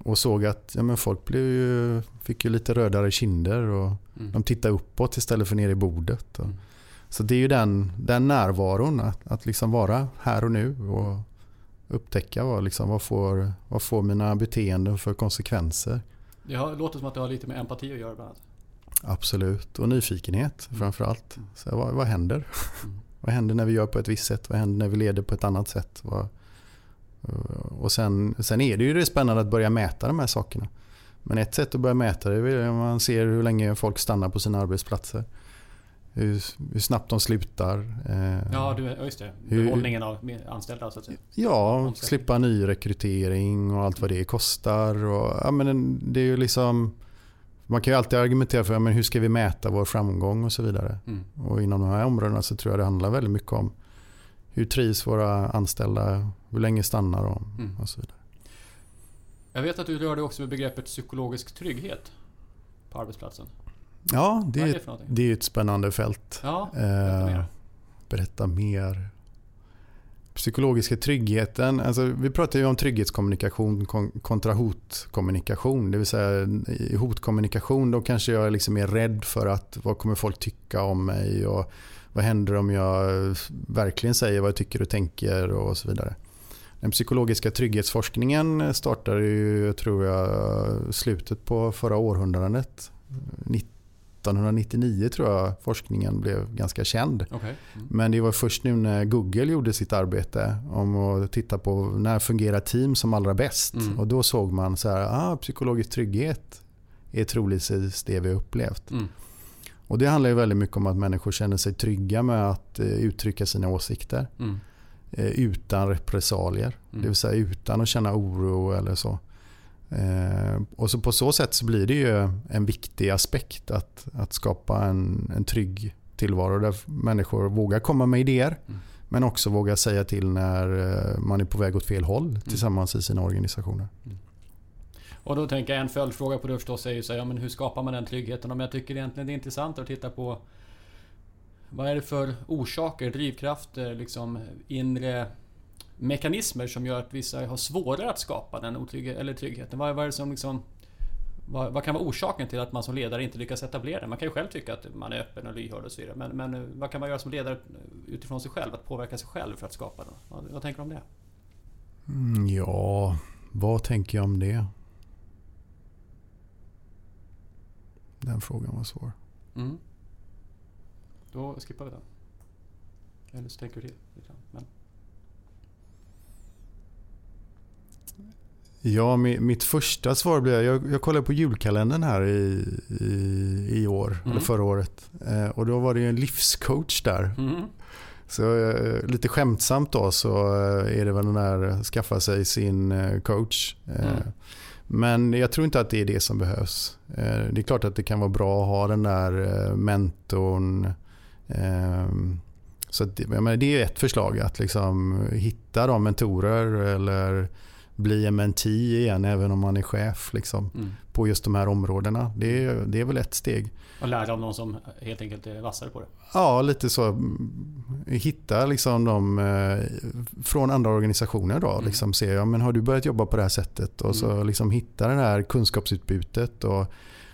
Och såg att ja, men folk blev ju, fick ju lite rödare kinder och mm. de tittade uppåt istället för ner i bordet. Och, mm. Så det är ju den, den närvaron, att, att liksom vara här och nu och upptäcka vad, liksom, vad, får, vad får mina beteenden för konsekvenser.
Det låter som att det har lite med empati att göra bland annat.
Absolut, och nyfikenhet mm. framförallt. Så vad, vad händer? Mm. vad händer när vi gör på ett visst sätt? Vad händer när vi leder på ett annat sätt? Vad, och sen, sen är det ju det spännande att börja mäta de här sakerna. Men ett sätt att börja mäta det är att man ser hur länge folk stannar på sina arbetsplatser. Hur, hur snabbt de slutar.
Eh, ja, just det. Behållningen av anställda så att säga.
Ja, slippa nyrekrytering och allt vad det kostar. Och, ja, men det är ju liksom, man kan ju alltid argumentera för men hur ska vi mäta vår framgång och så vidare. Mm. Och inom de här områdena så tror jag det handlar väldigt mycket om hur trivs våra anställda? Hur länge stannar de? Mm. Och så vidare.
Jag vet att du rör dig också med begreppet psykologisk trygghet på arbetsplatsen.
Ja, det är,
är det
det är ett spännande fält.
Ja, berätta
Eh,
mer.
berätta mer. Psykologiska tryggheten. Alltså, vi pratar ju om trygghetskommunikation kon- kontra hotkommunikation. Det vill säga i hotkommunikation då kanske jag liksom är rädd för att vad kommer folk tycka om mig och vad händer om jag verkligen säger vad jag tycker och tänker och så vidare. Den psykologiska trygghetsforskningen startade ju, tror jag, slutet på förra århundradet. 1999 tror jag forskningen blev ganska känd.
Okej. Mm.
Men det var först nu när Google gjorde sitt arbete om att titta på när fungerar team som allra bäst.
Mm.
Och då såg man så här, ah, psykologisk trygghet är troligtvis det vi upplevt.
Mm.
Och det handlar ju väldigt mycket om att människor känner sig trygga med att eh, uttrycka sina åsikter
Mm.
eh, utan repressalier.
Mm.
Det vill säga utan att känna oro eller så. Eh, och så på så sätt så blir det ju en viktig aspekt att, att skapa en, en trygg tillvaro där människor vågar komma med idéer
Mm.
men också vågar säga till när man är på väg åt fel håll
Mm.
tillsammans i sina organisationer.
Och då tänker jag en följdfråga på det förstås är ju så här, ja, men hur skapar man den tryggheten? Om jag tycker egentligen det är intressant att titta på vad är det för orsaker, drivkrafter, liksom inre mekanismer som gör att vissa har svårare att skapa den otrygghet, eller tryggheten? Vad, vad är det som liksom vad, vad kan vara orsaken till att man som ledare inte lyckas etablera den? Man kan ju själv tycka att man är öppen och lyhörd och så vidare. Men, men eh, vad kan man göra som ledare utifrån sig själv? Att påverka sig själv för att skapa den? Vad, vad tänker du om det?
Mm, ja, vad tänker jag om det? Den frågan var svår.
Mm. Då skippar vi den. Eller så tänker du till. lite. Men,
Ja, mi- mitt första svar blir, jag, jag kollade på julkalendern här i, i, i år,
Mm.
eller förra året. Eh, och då var det ju en livscoach där.
mm.
Så eh, lite skämtsamt då så eh, är det väl den där skaffa sig sin eh, coach. Eh,
Mm.
Men jag tror inte att det är det som behövs. Eh, det är klart att det kan vara bra att ha den där eh, mentorn. Ehm, så att det, menar, det är ett förslag att liksom hitta de mentorer eller bli en mentee igen även om man är chef liksom,
Mm.
på just de här områdena. Det, är- det är väl ett steg.
Och lära av någon som helt enkelt är vassare på det.
Ja, lite så. mm, Hitta liksom de eh, från andra organisationer då.
Mm.
Liksom se, ja, men har du börjat jobba på det här sättet? Och så
Mm.
liksom hitta det här kunskapsutbytet och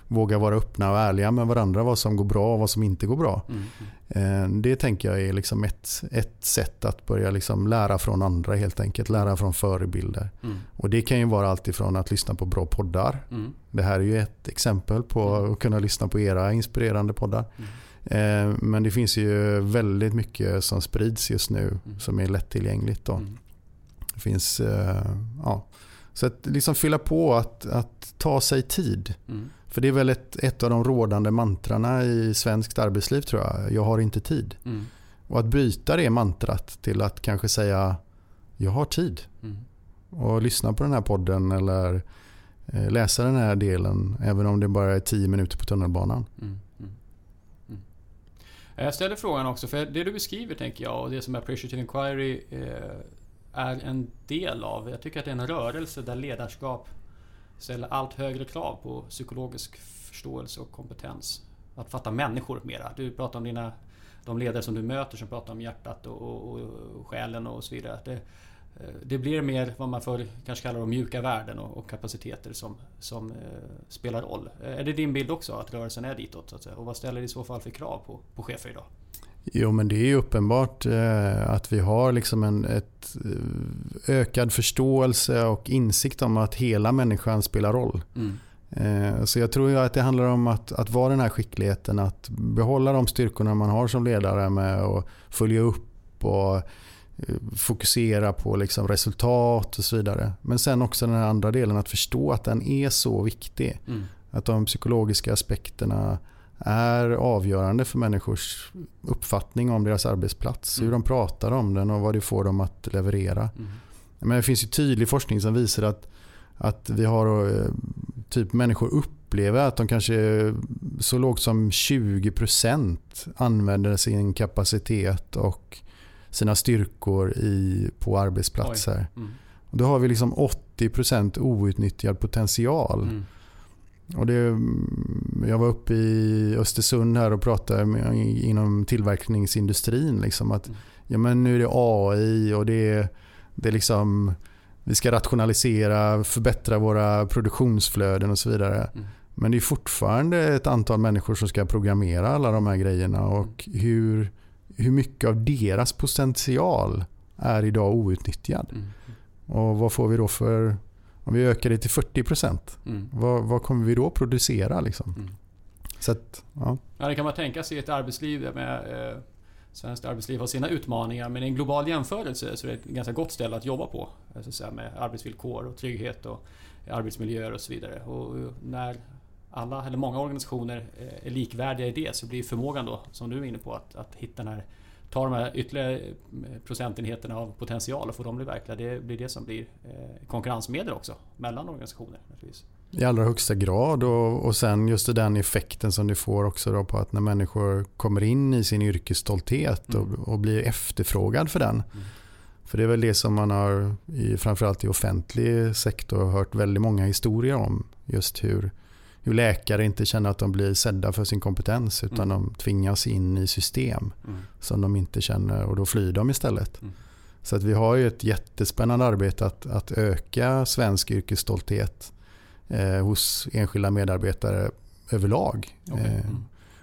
våga vara öppna och ärliga med varandra vad som går bra och vad som inte går bra.
Mm.
Eh, Det tänker jag är liksom ett, ett sätt att börja liksom lära från andra helt enkelt. Lära från förebilder.
Mm.
Och det kan ju vara allt ifrån att lyssna på bra poddar.
Mm.
Det här är ju ett exempel på
Mm.
att kunna lyssna på era inspirerande poddar.
Mm.
Eh, Men det finns ju väldigt mycket som sprids just nu
Mm.
som är lättillgängligt. Då.
Mm.
Det finns, eh, ja. Så att liksom fylla på att, att ta sig tid.
Mm.
För det är väl ett, ett av de rådande mantrarna i svenskt arbetsliv tror jag. Jag har inte tid.
Mm.
Och att byta det mantrat till att kanske säga jag har tid.
Mm.
Och lyssna på den här podden eller eh, läsa den här delen även om det bara är 10 minuter på tunnelbanan.
Mm. Mm. Mm. Jag ställer frågan också, för det du beskriver tänker jag och det som Appreciative Inquiry eh, är en del av. Jag tycker att det är en rörelse där ledarskap ställer allt högre krav på psykologisk förståelse och kompetens. Att fatta människor mera. Du pratar om dina, de ledare som du möter som pratar om hjärtat och, och, och själen och så vidare. Det, eh, det blir mer vad man förr kanske kallar de mjuka värden och, och kapaciteter som, som eh, spelar roll. Är det din bild också att rörelsen är ditåt? Så att säga? Och vad ställer det i så fall för krav på, på chefer idag?
Jo men det är ju uppenbart eh, att vi har liksom en ett, eh, ökad förståelse och insikt om att hela människan spelar roll.
Mm.
Eh, Så jag tror ju att det handlar om att, att vara den här skickligheten, att behålla de styrkorna man har som ledare med att följa upp och fokusera på liksom resultat och så vidare. Men sen också den här andra delen att förstå att den är så viktig.
Mm.
Att de psykologiska aspekterna är avgörande för människors uppfattning om deras arbetsplats.
Mm.
Hur de pratar om den och vad det får dem att leverera.
Mm.
Men det finns ju tydlig forskning som visar att, att vi har eh, typ människor upplever att de kanske så lågt som 20% använder sin kapacitet och sina styrkor i, på arbetsplatser.
Mm.
Då har vi liksom 80% outnyttjad potential.
Mm.
Och det, jag var uppe i Östersund här och pratade med, inom tillverkningsindustrin. Liksom att,
Mm.
ja, men nu är det AI och det är, det är liksom, vi ska rationalisera, förbättra våra produktionsflöden och så vidare.
Mm.
Men det är fortfarande ett antal människor som ska programmera alla de här grejerna. Och hur, hur mycket av deras potential är idag outnyttjad?
Mm.
Och vad får vi då för... Om vi ökar det till 40%
Mm.
vad, vad kommer vi då producera? Liksom?
Mm.
Så att, ja.
Ja, det kan man tänka sig i ett arbetsliv där med eh, Svenskt arbetsliv har sina utmaningar men i en global jämförelse så är det ett ganska gott ställe att jobba på. eh, Så att säga, med arbetsvillkor och trygghet och arbetsmiljöer och så vidare. Och när alla, eller många organisationer eh, är likvärdiga i det så blir förmågan då, som du är inne på, att, att hitta den här ta de här ytterligare eh, procentenheterna av potential och få dem bli verkliga. Det blir det som blir eh, konkurrensmedel också mellan organisationer. Naturligtvis.
I allra högsta grad och, och sen just den effekten som du får också då på att när människor kommer in i sin yrkesstolthet
Mm.
och, och blir efterfrågad för den.
Mm.
För det är väl det som man har, i, framförallt i offentlig sektor, hört väldigt många historier om. Just hur, hur läkare inte känner att de blir sedda för sin kompetens utan
Mm.
de tvingas in i system
Mm.
som de inte känner och då flyr de istället.
Mm.
Så att vi har ju ett jättespännande arbete att, att öka svensk yrkesstolthet eh, hos enskilda medarbetare överlag.
Okej.
Eh,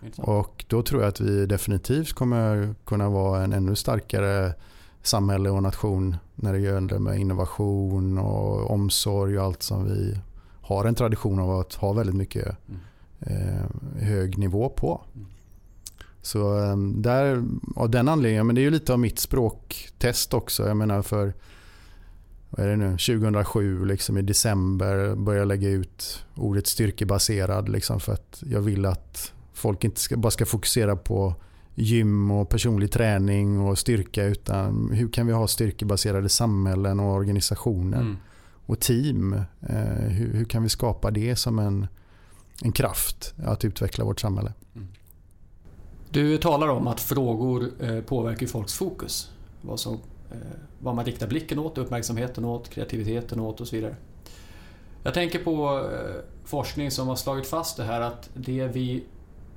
Mm.
Och då tror jag att vi definitivt kommer kunna vara en ännu starkare samhälle och nation när det gäller med innovation och omsorg och allt som vi har en tradition av att ha väldigt mycket
Mm.
eh, hög nivå på.
Mm.
Så eh, där, av den anledningen, men det är ju lite av mitt språktest också. Jag menar för vad är det nu, 2007 liksom i december började jag lägga ut ordet styrkebaserad liksom för att jag vill att folk inte ska, bara ska fokusera på gym och personlig träning och styrka utan hur kan vi ha styrkebaserade samhällen och organisationer
Mm
och team. Eh, hur, hur kan vi skapa det som en, en kraft att utveckla vårt samhälle? Mm.
Du talar om att frågor eh, påverkar folks fokus. Vad, som, eh, vad man riktar blicken åt, uppmärksamheten åt, kreativiteten åt och så vidare. Jag tänker på eh, forskning som har slagit fast det här att det vi,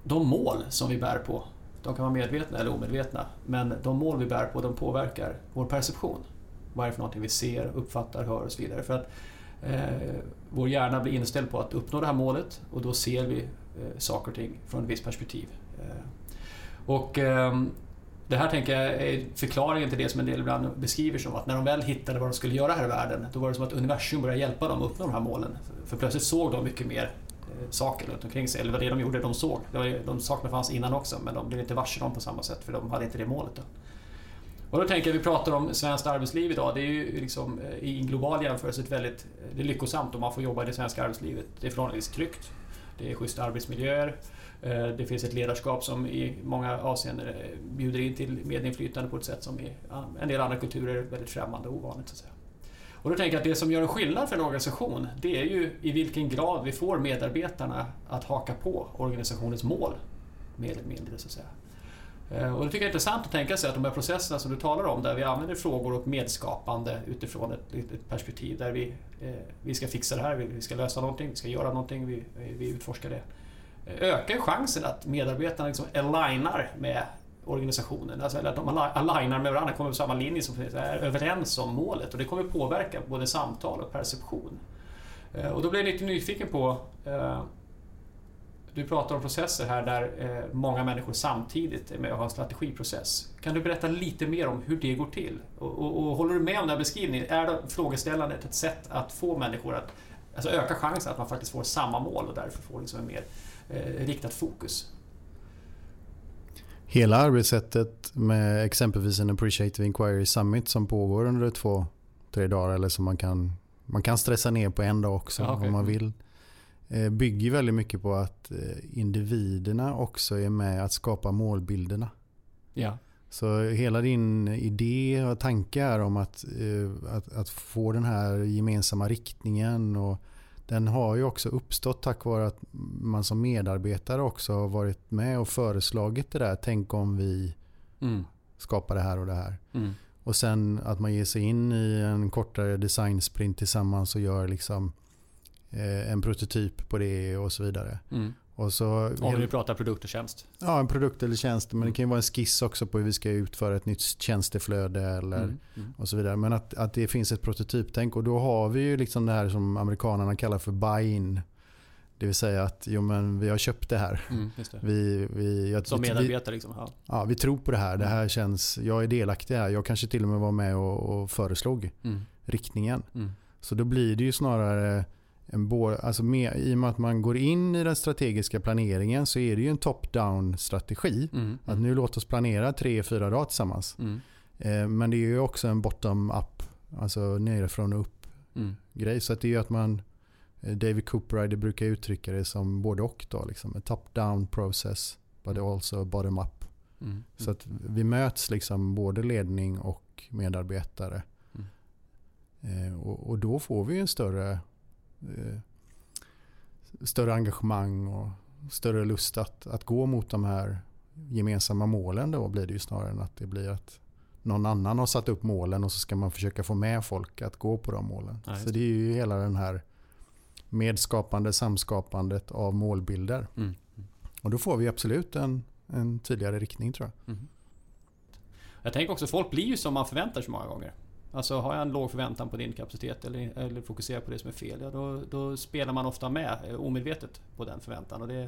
de mål som vi bär på, de kan vara medvetna eller omedvetna, men de mål vi bär på de påverkar vår perception. Vad är det för någonting vi ser, uppfattar, hör och så vidare. För att eh, vår hjärna blir inställd på att uppnå det här målet och då ser vi eh, saker och ting från ett visst perspektiv. Eh, och eh, det här tänker jag är förklaringen till det som en del ibland beskriver som att när de väl hittade vad de skulle göra här i världen, då var det som att universum började hjälpa dem att uppnå de här målen. För plötsligt såg de mycket mer eh, saker runt omkring sig, eller vad det de gjorde, de såg. De sakerna fanns innan också, men de blev inte varse dem på samma sätt, för de hade inte det målet. Då. Och då tänker jag, vi pratar om svenskt arbetsliv idag, det är ju liksom eh, i en global jämförelse ett väldigt det är lyckosamt om man får jobba i det svenska arbetslivet. Det är förhållandevis tryggt, det är schyssta arbetsmiljöer, eh, Det finns ett ledarskap som i många avseenden eh, bjuder in till medinflytande på ett sätt som i en del andra kulturer är väldigt främmande och ovanligt. Så att säga. Och då tänker jag att det som gör en skillnad för en organisation, det är ju i vilken grad vi får medarbetarna att haka på organisationens mål, mer eller mindre. Så att säga. Eh, och det tycker jag är intressant att tänka sig att de här processerna som du talar om, där vi använder frågor och medskapande utifrån ett, ett perspektiv där vi, eh, vi ska fixa det här, vi, vi ska lösa någonting, vi ska göra någonting, vi, vi utforskar det eh, ökar chansen att medarbetarna liksom alignar med organisationen. Alltså eller att de alignar med varandra, kommer på samma linje, som är överens om målet. Och det kommer påverka både samtal och perception. Eh, och då blir jag lite nyfiken på eh, du pratar om processer här där eh, många människor samtidigt är med och har en strategiprocess. Kan du berätta lite mer om hur det går till? Och, och, och håller du med om den här beskrivningen? Är frågeställandet ett sätt att få människor att alltså öka chansen att man faktiskt får samma mål och därför får liksom en mer eh, riktat fokus?
Hela arbetssättet med exempelvis en Appreciative Inquiry Summit som pågår under två, tre dagar eller som man kan, man kan stressa ner på en dag också
Ja, okej.
om man vill. Eh, Bygger väldigt mycket på att eh, individerna också är med att skapa målbilderna.
Ja.
Så hela din idé och tanke är om att, eh, att, att få den här gemensamma riktningen och den har ju också uppstått tack vare att man som medarbetare också har varit med och föreslagit det där. Tänk om vi
Mm.
skapar det här och det här.
Mm.
Och sen att man ger sig in i en kortare designsprint tillsammans och gör liksom en prototyp på det och så vidare.
Mm.
Och så,
Om vi pratar produkt och tjänst.
Ja, en produkt eller tjänst. Men det kan ju vara en skiss också på hur vi ska utföra ett nytt tjänsteflöde eller
Mm. Mm.
och så vidare. Men att, att det finns ett prototyptänk och då har vi ju liksom det här som amerikanerna kallar för buy-in. Det vill säga att jo, men vi har köpt det här.
Mm, det.
Vi, vi, jag,
Som
vi,
medarbetare liksom. Ja.
ja, vi tror på det här. Det här känns, jag är delaktig här. Jag kanske till och med var med och, och föreslog
Mm.
riktningen.
Mm.
Så då blir det ju snarare en bo, alltså med, I och med att man går in i den strategiska planeringen så är det ju en top-down strategi.
Mm.
Att nu låt oss planera tre, fyra dagar tillsammans.
Mm.
Eh, men det är ju också en bottom-up, alltså nerifrån och upp
Mm.
grej. Så att det är ju att man, eh, David Cooperrider brukar uttrycka det som både och då. Liksom. En top-down process, but also bottom-up.
Mm.
Så att vi möts liksom både ledning och medarbetare.
Mm.
Eh, och, och då får vi en större, större engagemang och större lust att, att gå mot de här gemensamma målen. Då blir det ju snarare än att det blir att någon annan har satt upp målen och så ska man försöka få med folk att gå på de målen.
Ja,
så det är ju hela den här medskapande, samskapandet av målbilder.
Mm.
Och då får vi absolut en, en tydligare riktning tror jag.
Mm. Jag tänker också, folk blir ju som man förväntar sig många gånger. Alltså har jag en låg förväntan på din kapacitet eller, eller fokuserar på det som är fel, ja, då, då spelar man ofta med eh, omedvetet på den förväntan. Och det,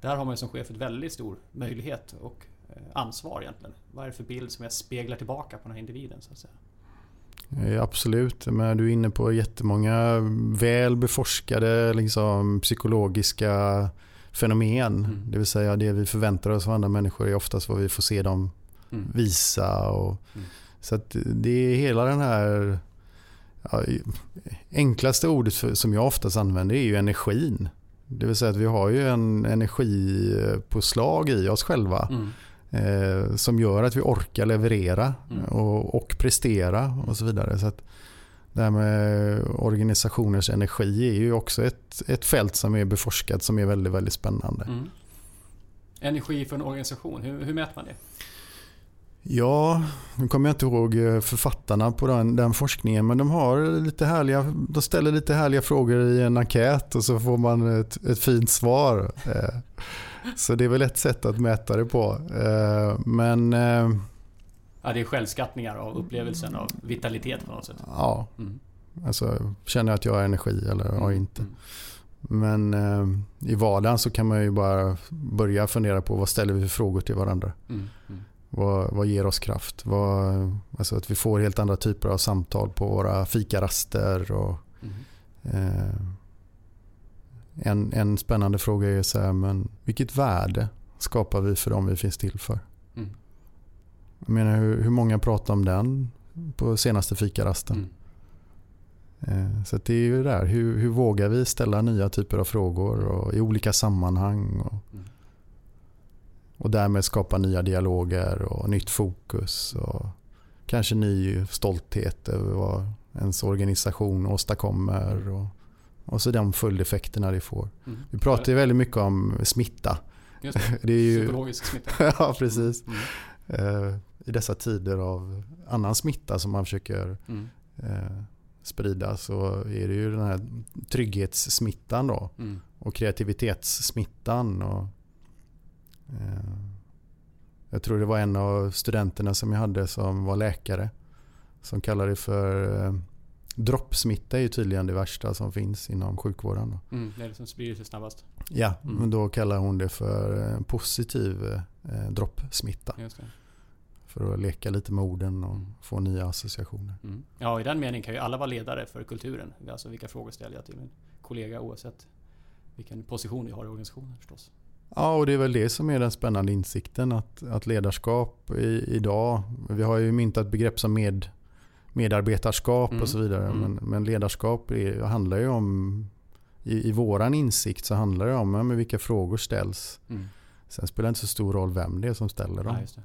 där har man som chef ett väldigt stor möjlighet och eh, ansvar egentligen. Vad är det för bild som jag speglar tillbaka på den här individen så att säga?
Eh, Absolut, men du är inne på jättemånga väl beforskade liksom, psykologiska fenomen.
Mm.
Det vill säga det vi förväntar oss av andra människor är oftast vad vi får se dem
Mm.
visa. Och,
Mm.
Så att det är hela den här... Ja, enklaste ordet för, som jag oftast använder är ju energin. Det vill säga att vi har ju en energipåslag i oss själva.
Mm.
Eh, som gör att vi orkar leverera
Mm.
och, och prestera och så vidare. Så att det här med organisationers energi är ju också ett, ett fält som är beforskat som är väldigt, väldigt spännande.
Mm. Energi för en organisation, hur, hur mäter man det?
Ja, nu kommer jag inte ihåg eh, författarna på den, den forskningen men de har lite härliga, de ställer lite härliga frågor i en enkät och så får man ett, ett fint svar. Eh, Så det är väl ett sätt att mäta det på. Eh, Men
Ja, det är självskattningar av upplevelsen av vitalitet på något sätt.
ja,
Mm.
alltså känner jag att jag har energi eller har
Mm.
inte.
Mm.
Men i vardagen så kan man ju bara börja fundera på vad ställer vi för frågor till varandra.
Mm.
Vad, vad ger oss kraft? Vad, alltså att vi får helt andra typer av samtal på våra fikaraster. Och,
Mm.
eh, en, en spännande fråga är så här, men vilket värde skapar vi för dem vi finns till för?
Mm.
Jag menar, hur, hur många pratar om den på senaste fikarasten?
Mm.
Eh, Så det är ju där, hur, hur vågar vi ställa nya typer av frågor och, i olika sammanhang? Och,
Mm.
Och därmed skapa nya dialoger och nytt fokus och kanske ny stolthet över vad ens organisation åstadkommer och, och så de följdeffekterna det får.
Mm.
Vi pratar ju väldigt mycket om smitta.
Just det.
Det är ju,
Psykologisk smitta.
ja, precis.
Mm.
Eh, I dessa tider av annan smitta som man försöker
Mm.
eh, sprida så är det ju den här trygghetssmittan då
Mm.
och kreativitetssmittan. Och, jag tror det var en av studenterna som jag hade som var läkare som kallade det för eh, droppsmitta är ju tydligen det värsta som finns inom sjukvården. Då.
Mm. Det är det som sprider sig snabbast.
Ja,
Mm.
men då kallar hon det för eh, positiv eh, droppsmitta. För att leka lite med orden och
Mm.
få nya associationer.
Mm. Ja, i den meningen kan ju alla vara ledare för kulturen. Alltså vilka frågor ställer jag till min kollega oavsett vilken position jag har i organisationen förstås.
Ja, och det är väl det som är den spännande insikten. Att, att ledarskap i, idag, vi har ju myntat begrepp som med, medarbetarskap
Mm.
och så vidare.
Mm.
Men, men ledarskap är, handlar ju om, i, i våran insikt så handlar det om ja, men vilka frågor ställs.
Mm.
Sen spelar det inte så stor roll vem det är som ställer dem.
Ja,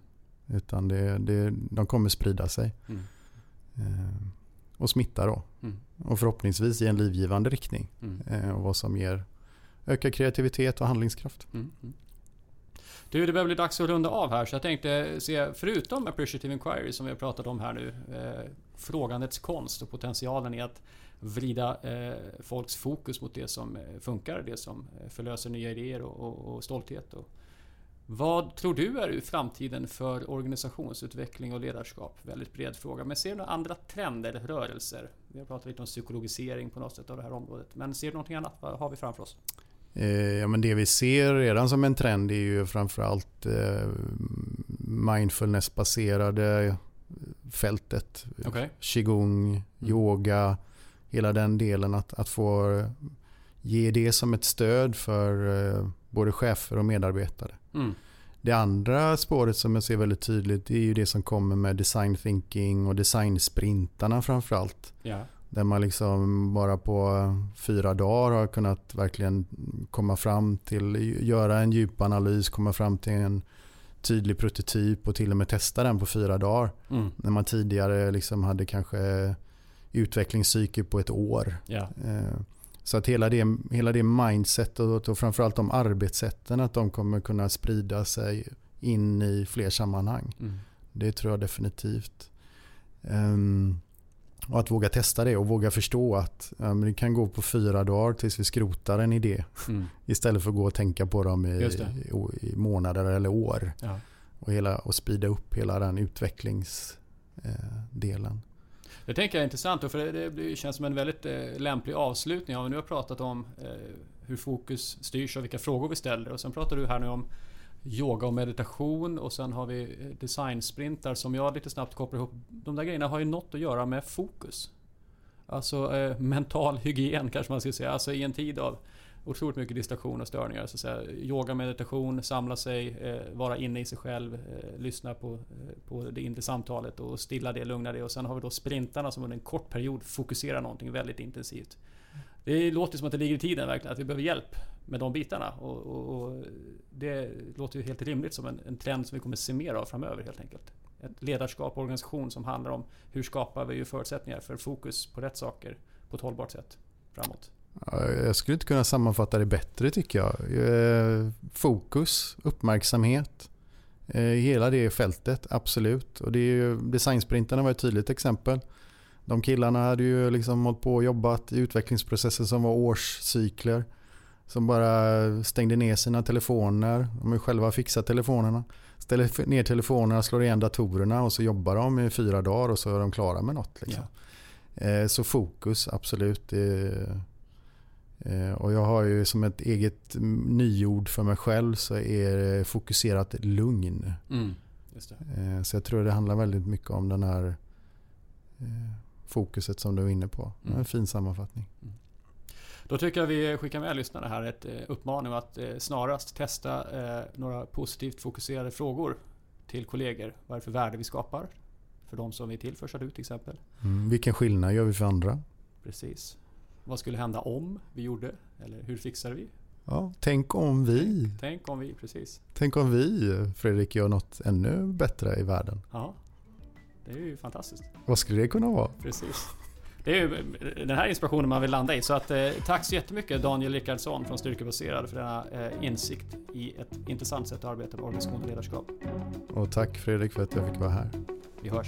det.
Utan det, det, de kommer sprida sig.
Mm.
Eh, och smitta då.
Mm.
Och förhoppningsvis i en livgivande riktning.
Mm.
Eh, och vad som ger Öka kreativitet och handlingskraft.
Mm, mm. Du, det börjar bli dags att runda av här så jag tänkte se, förutom Appreciative Inquiry som vi har pratat om här nu, eh, frågandets konst och potentialen i att vrida eh, folks fokus mot det som eh, funkar, det som eh, förlöser nya idéer och, och, och stolthet. Och, vad tror du är framtiden för organisationsutveckling och ledarskap? Väldigt bred fråga. Men ser du några andra trender, rörelser? Vi har pratat lite om psykologisering på något sätt av det här området. Men ser du någonting annat? Vad har vi framför oss?
Eh, ja, men det vi ser redan som en trend är ju framförallt eh, mindfulness-baserade fältet.
Okay.
Qigong, mm. yoga, hela den delen. Att, att få ge det som ett stöd för eh, både chefer och medarbetare.
Mm.
Det andra spåret som jag ser väldigt tydligt är ju det som kommer med design thinking och designsprintarna framförallt.
Ja.
Där man liksom bara på fyra dagar har kunnat verkligen komma fram till, göra en djupanalys, komma fram till en tydlig prototyp och till och med testa den på fyra dagar.
Mm.
När man tidigare liksom hade kanske utvecklingscykel på ett år. Eh, så att hela det, hela det mindsetet och framförallt de arbetssätten att de kommer kunna sprida sig in i fler sammanhang.
Mm.
Det tror jag definitivt. Um, och att våga testa det och våga förstå att um, det kan gå på fyra dagar tills vi skrotar en idé.
Mm.
Istället för att gå och tänka på dem i, i, i månader eller år.
Ja.
Och, hela, och sprida upp hela den utvecklingsdelen. Eh,
det tänker jag är intressant, för det känns som en väldigt eh, lämplig avslutning. Vi nu har pratat om eh, hur fokus styrs och vilka frågor vi ställer. Och sen pratar du här nu om yoga och meditation och sen har vi eh, designsprintar som jag lite snabbt kopplar ihop. De där grejerna har ju något att göra med fokus. Alltså eh, mental hygien kanske man ska säga. Alltså i en tid av otroligt mycket distraktion och störningar. Så att säga, yoga, meditation, samla sig, eh, vara inne i sig själv, eh, lyssna på, eh, på det inre samtalet och stilla det, lugna det. Och sen har vi då sprintarna som under en kort period fokuserar någonting väldigt intensivt. Det låter som att det ligger i tiden verkligen, att vi behöver hjälp med de bitarna. Och, och, och det låter ju helt rimligt som en, en trend som vi kommer se mer av framöver helt enkelt. Ett ledarskap och organisation som handlar om hur skapar vi förutsättningar för fokus på rätt saker på ett hållbart sätt framåt.
Jag skulle inte kunna sammanfatta det bättre tycker jag. Eh, fokus, uppmärksamhet, eh, hela det fältet, absolut. Och det är ju, designsprintarna var ett tydligt exempel. De killarna hade ju liksom hållit på och jobbat i utvecklingsprocesser som var årscykler. Som bara stängde ner sina telefoner. De har själva fixat telefonerna. Ställer ner telefonerna, slår igen datorerna och så jobbar de i fyra dagar och så är de klara med något. Liksom. Ja. Så fokus, absolut. Eh, och jag har ju som ett eget nyord för mig själv så är det fokuserat lugn.
Mm,
eh, så jag tror det handlar väldigt mycket om den här eh, fokuset som du är inne på. Mm. En fin sammanfattning. Mm.
Då tycker jag vi skickar med lyssnarna här ett uppmaning att snarast testa några positivt fokuserade frågor till kollegor. Vad är det för värde vi skapar? För de som vi tillförs du till exempel.
Mm, vilken skillnad gör vi för andra?
Precis. Vad skulle hända om vi gjorde? Eller hur fixar vi?
Ja, tänk om vi.
Tänk, tänk om vi, precis.
Tänk om vi, Fredrik, gör något ännu bättre i världen.
Ja, det är ju fantastiskt.
Vad skulle det kunna vara?
Precis. Det är ju den här inspirationen man vill landa i. Så att, eh, tack så jättemycket Daniel Rickardsson från Styrkebaserad för denna eh, insikt i ett intressant sätt att arbeta med organisation och ledarskap.
Och tack Fredrik för att jag fick vara här.
Vi hörs.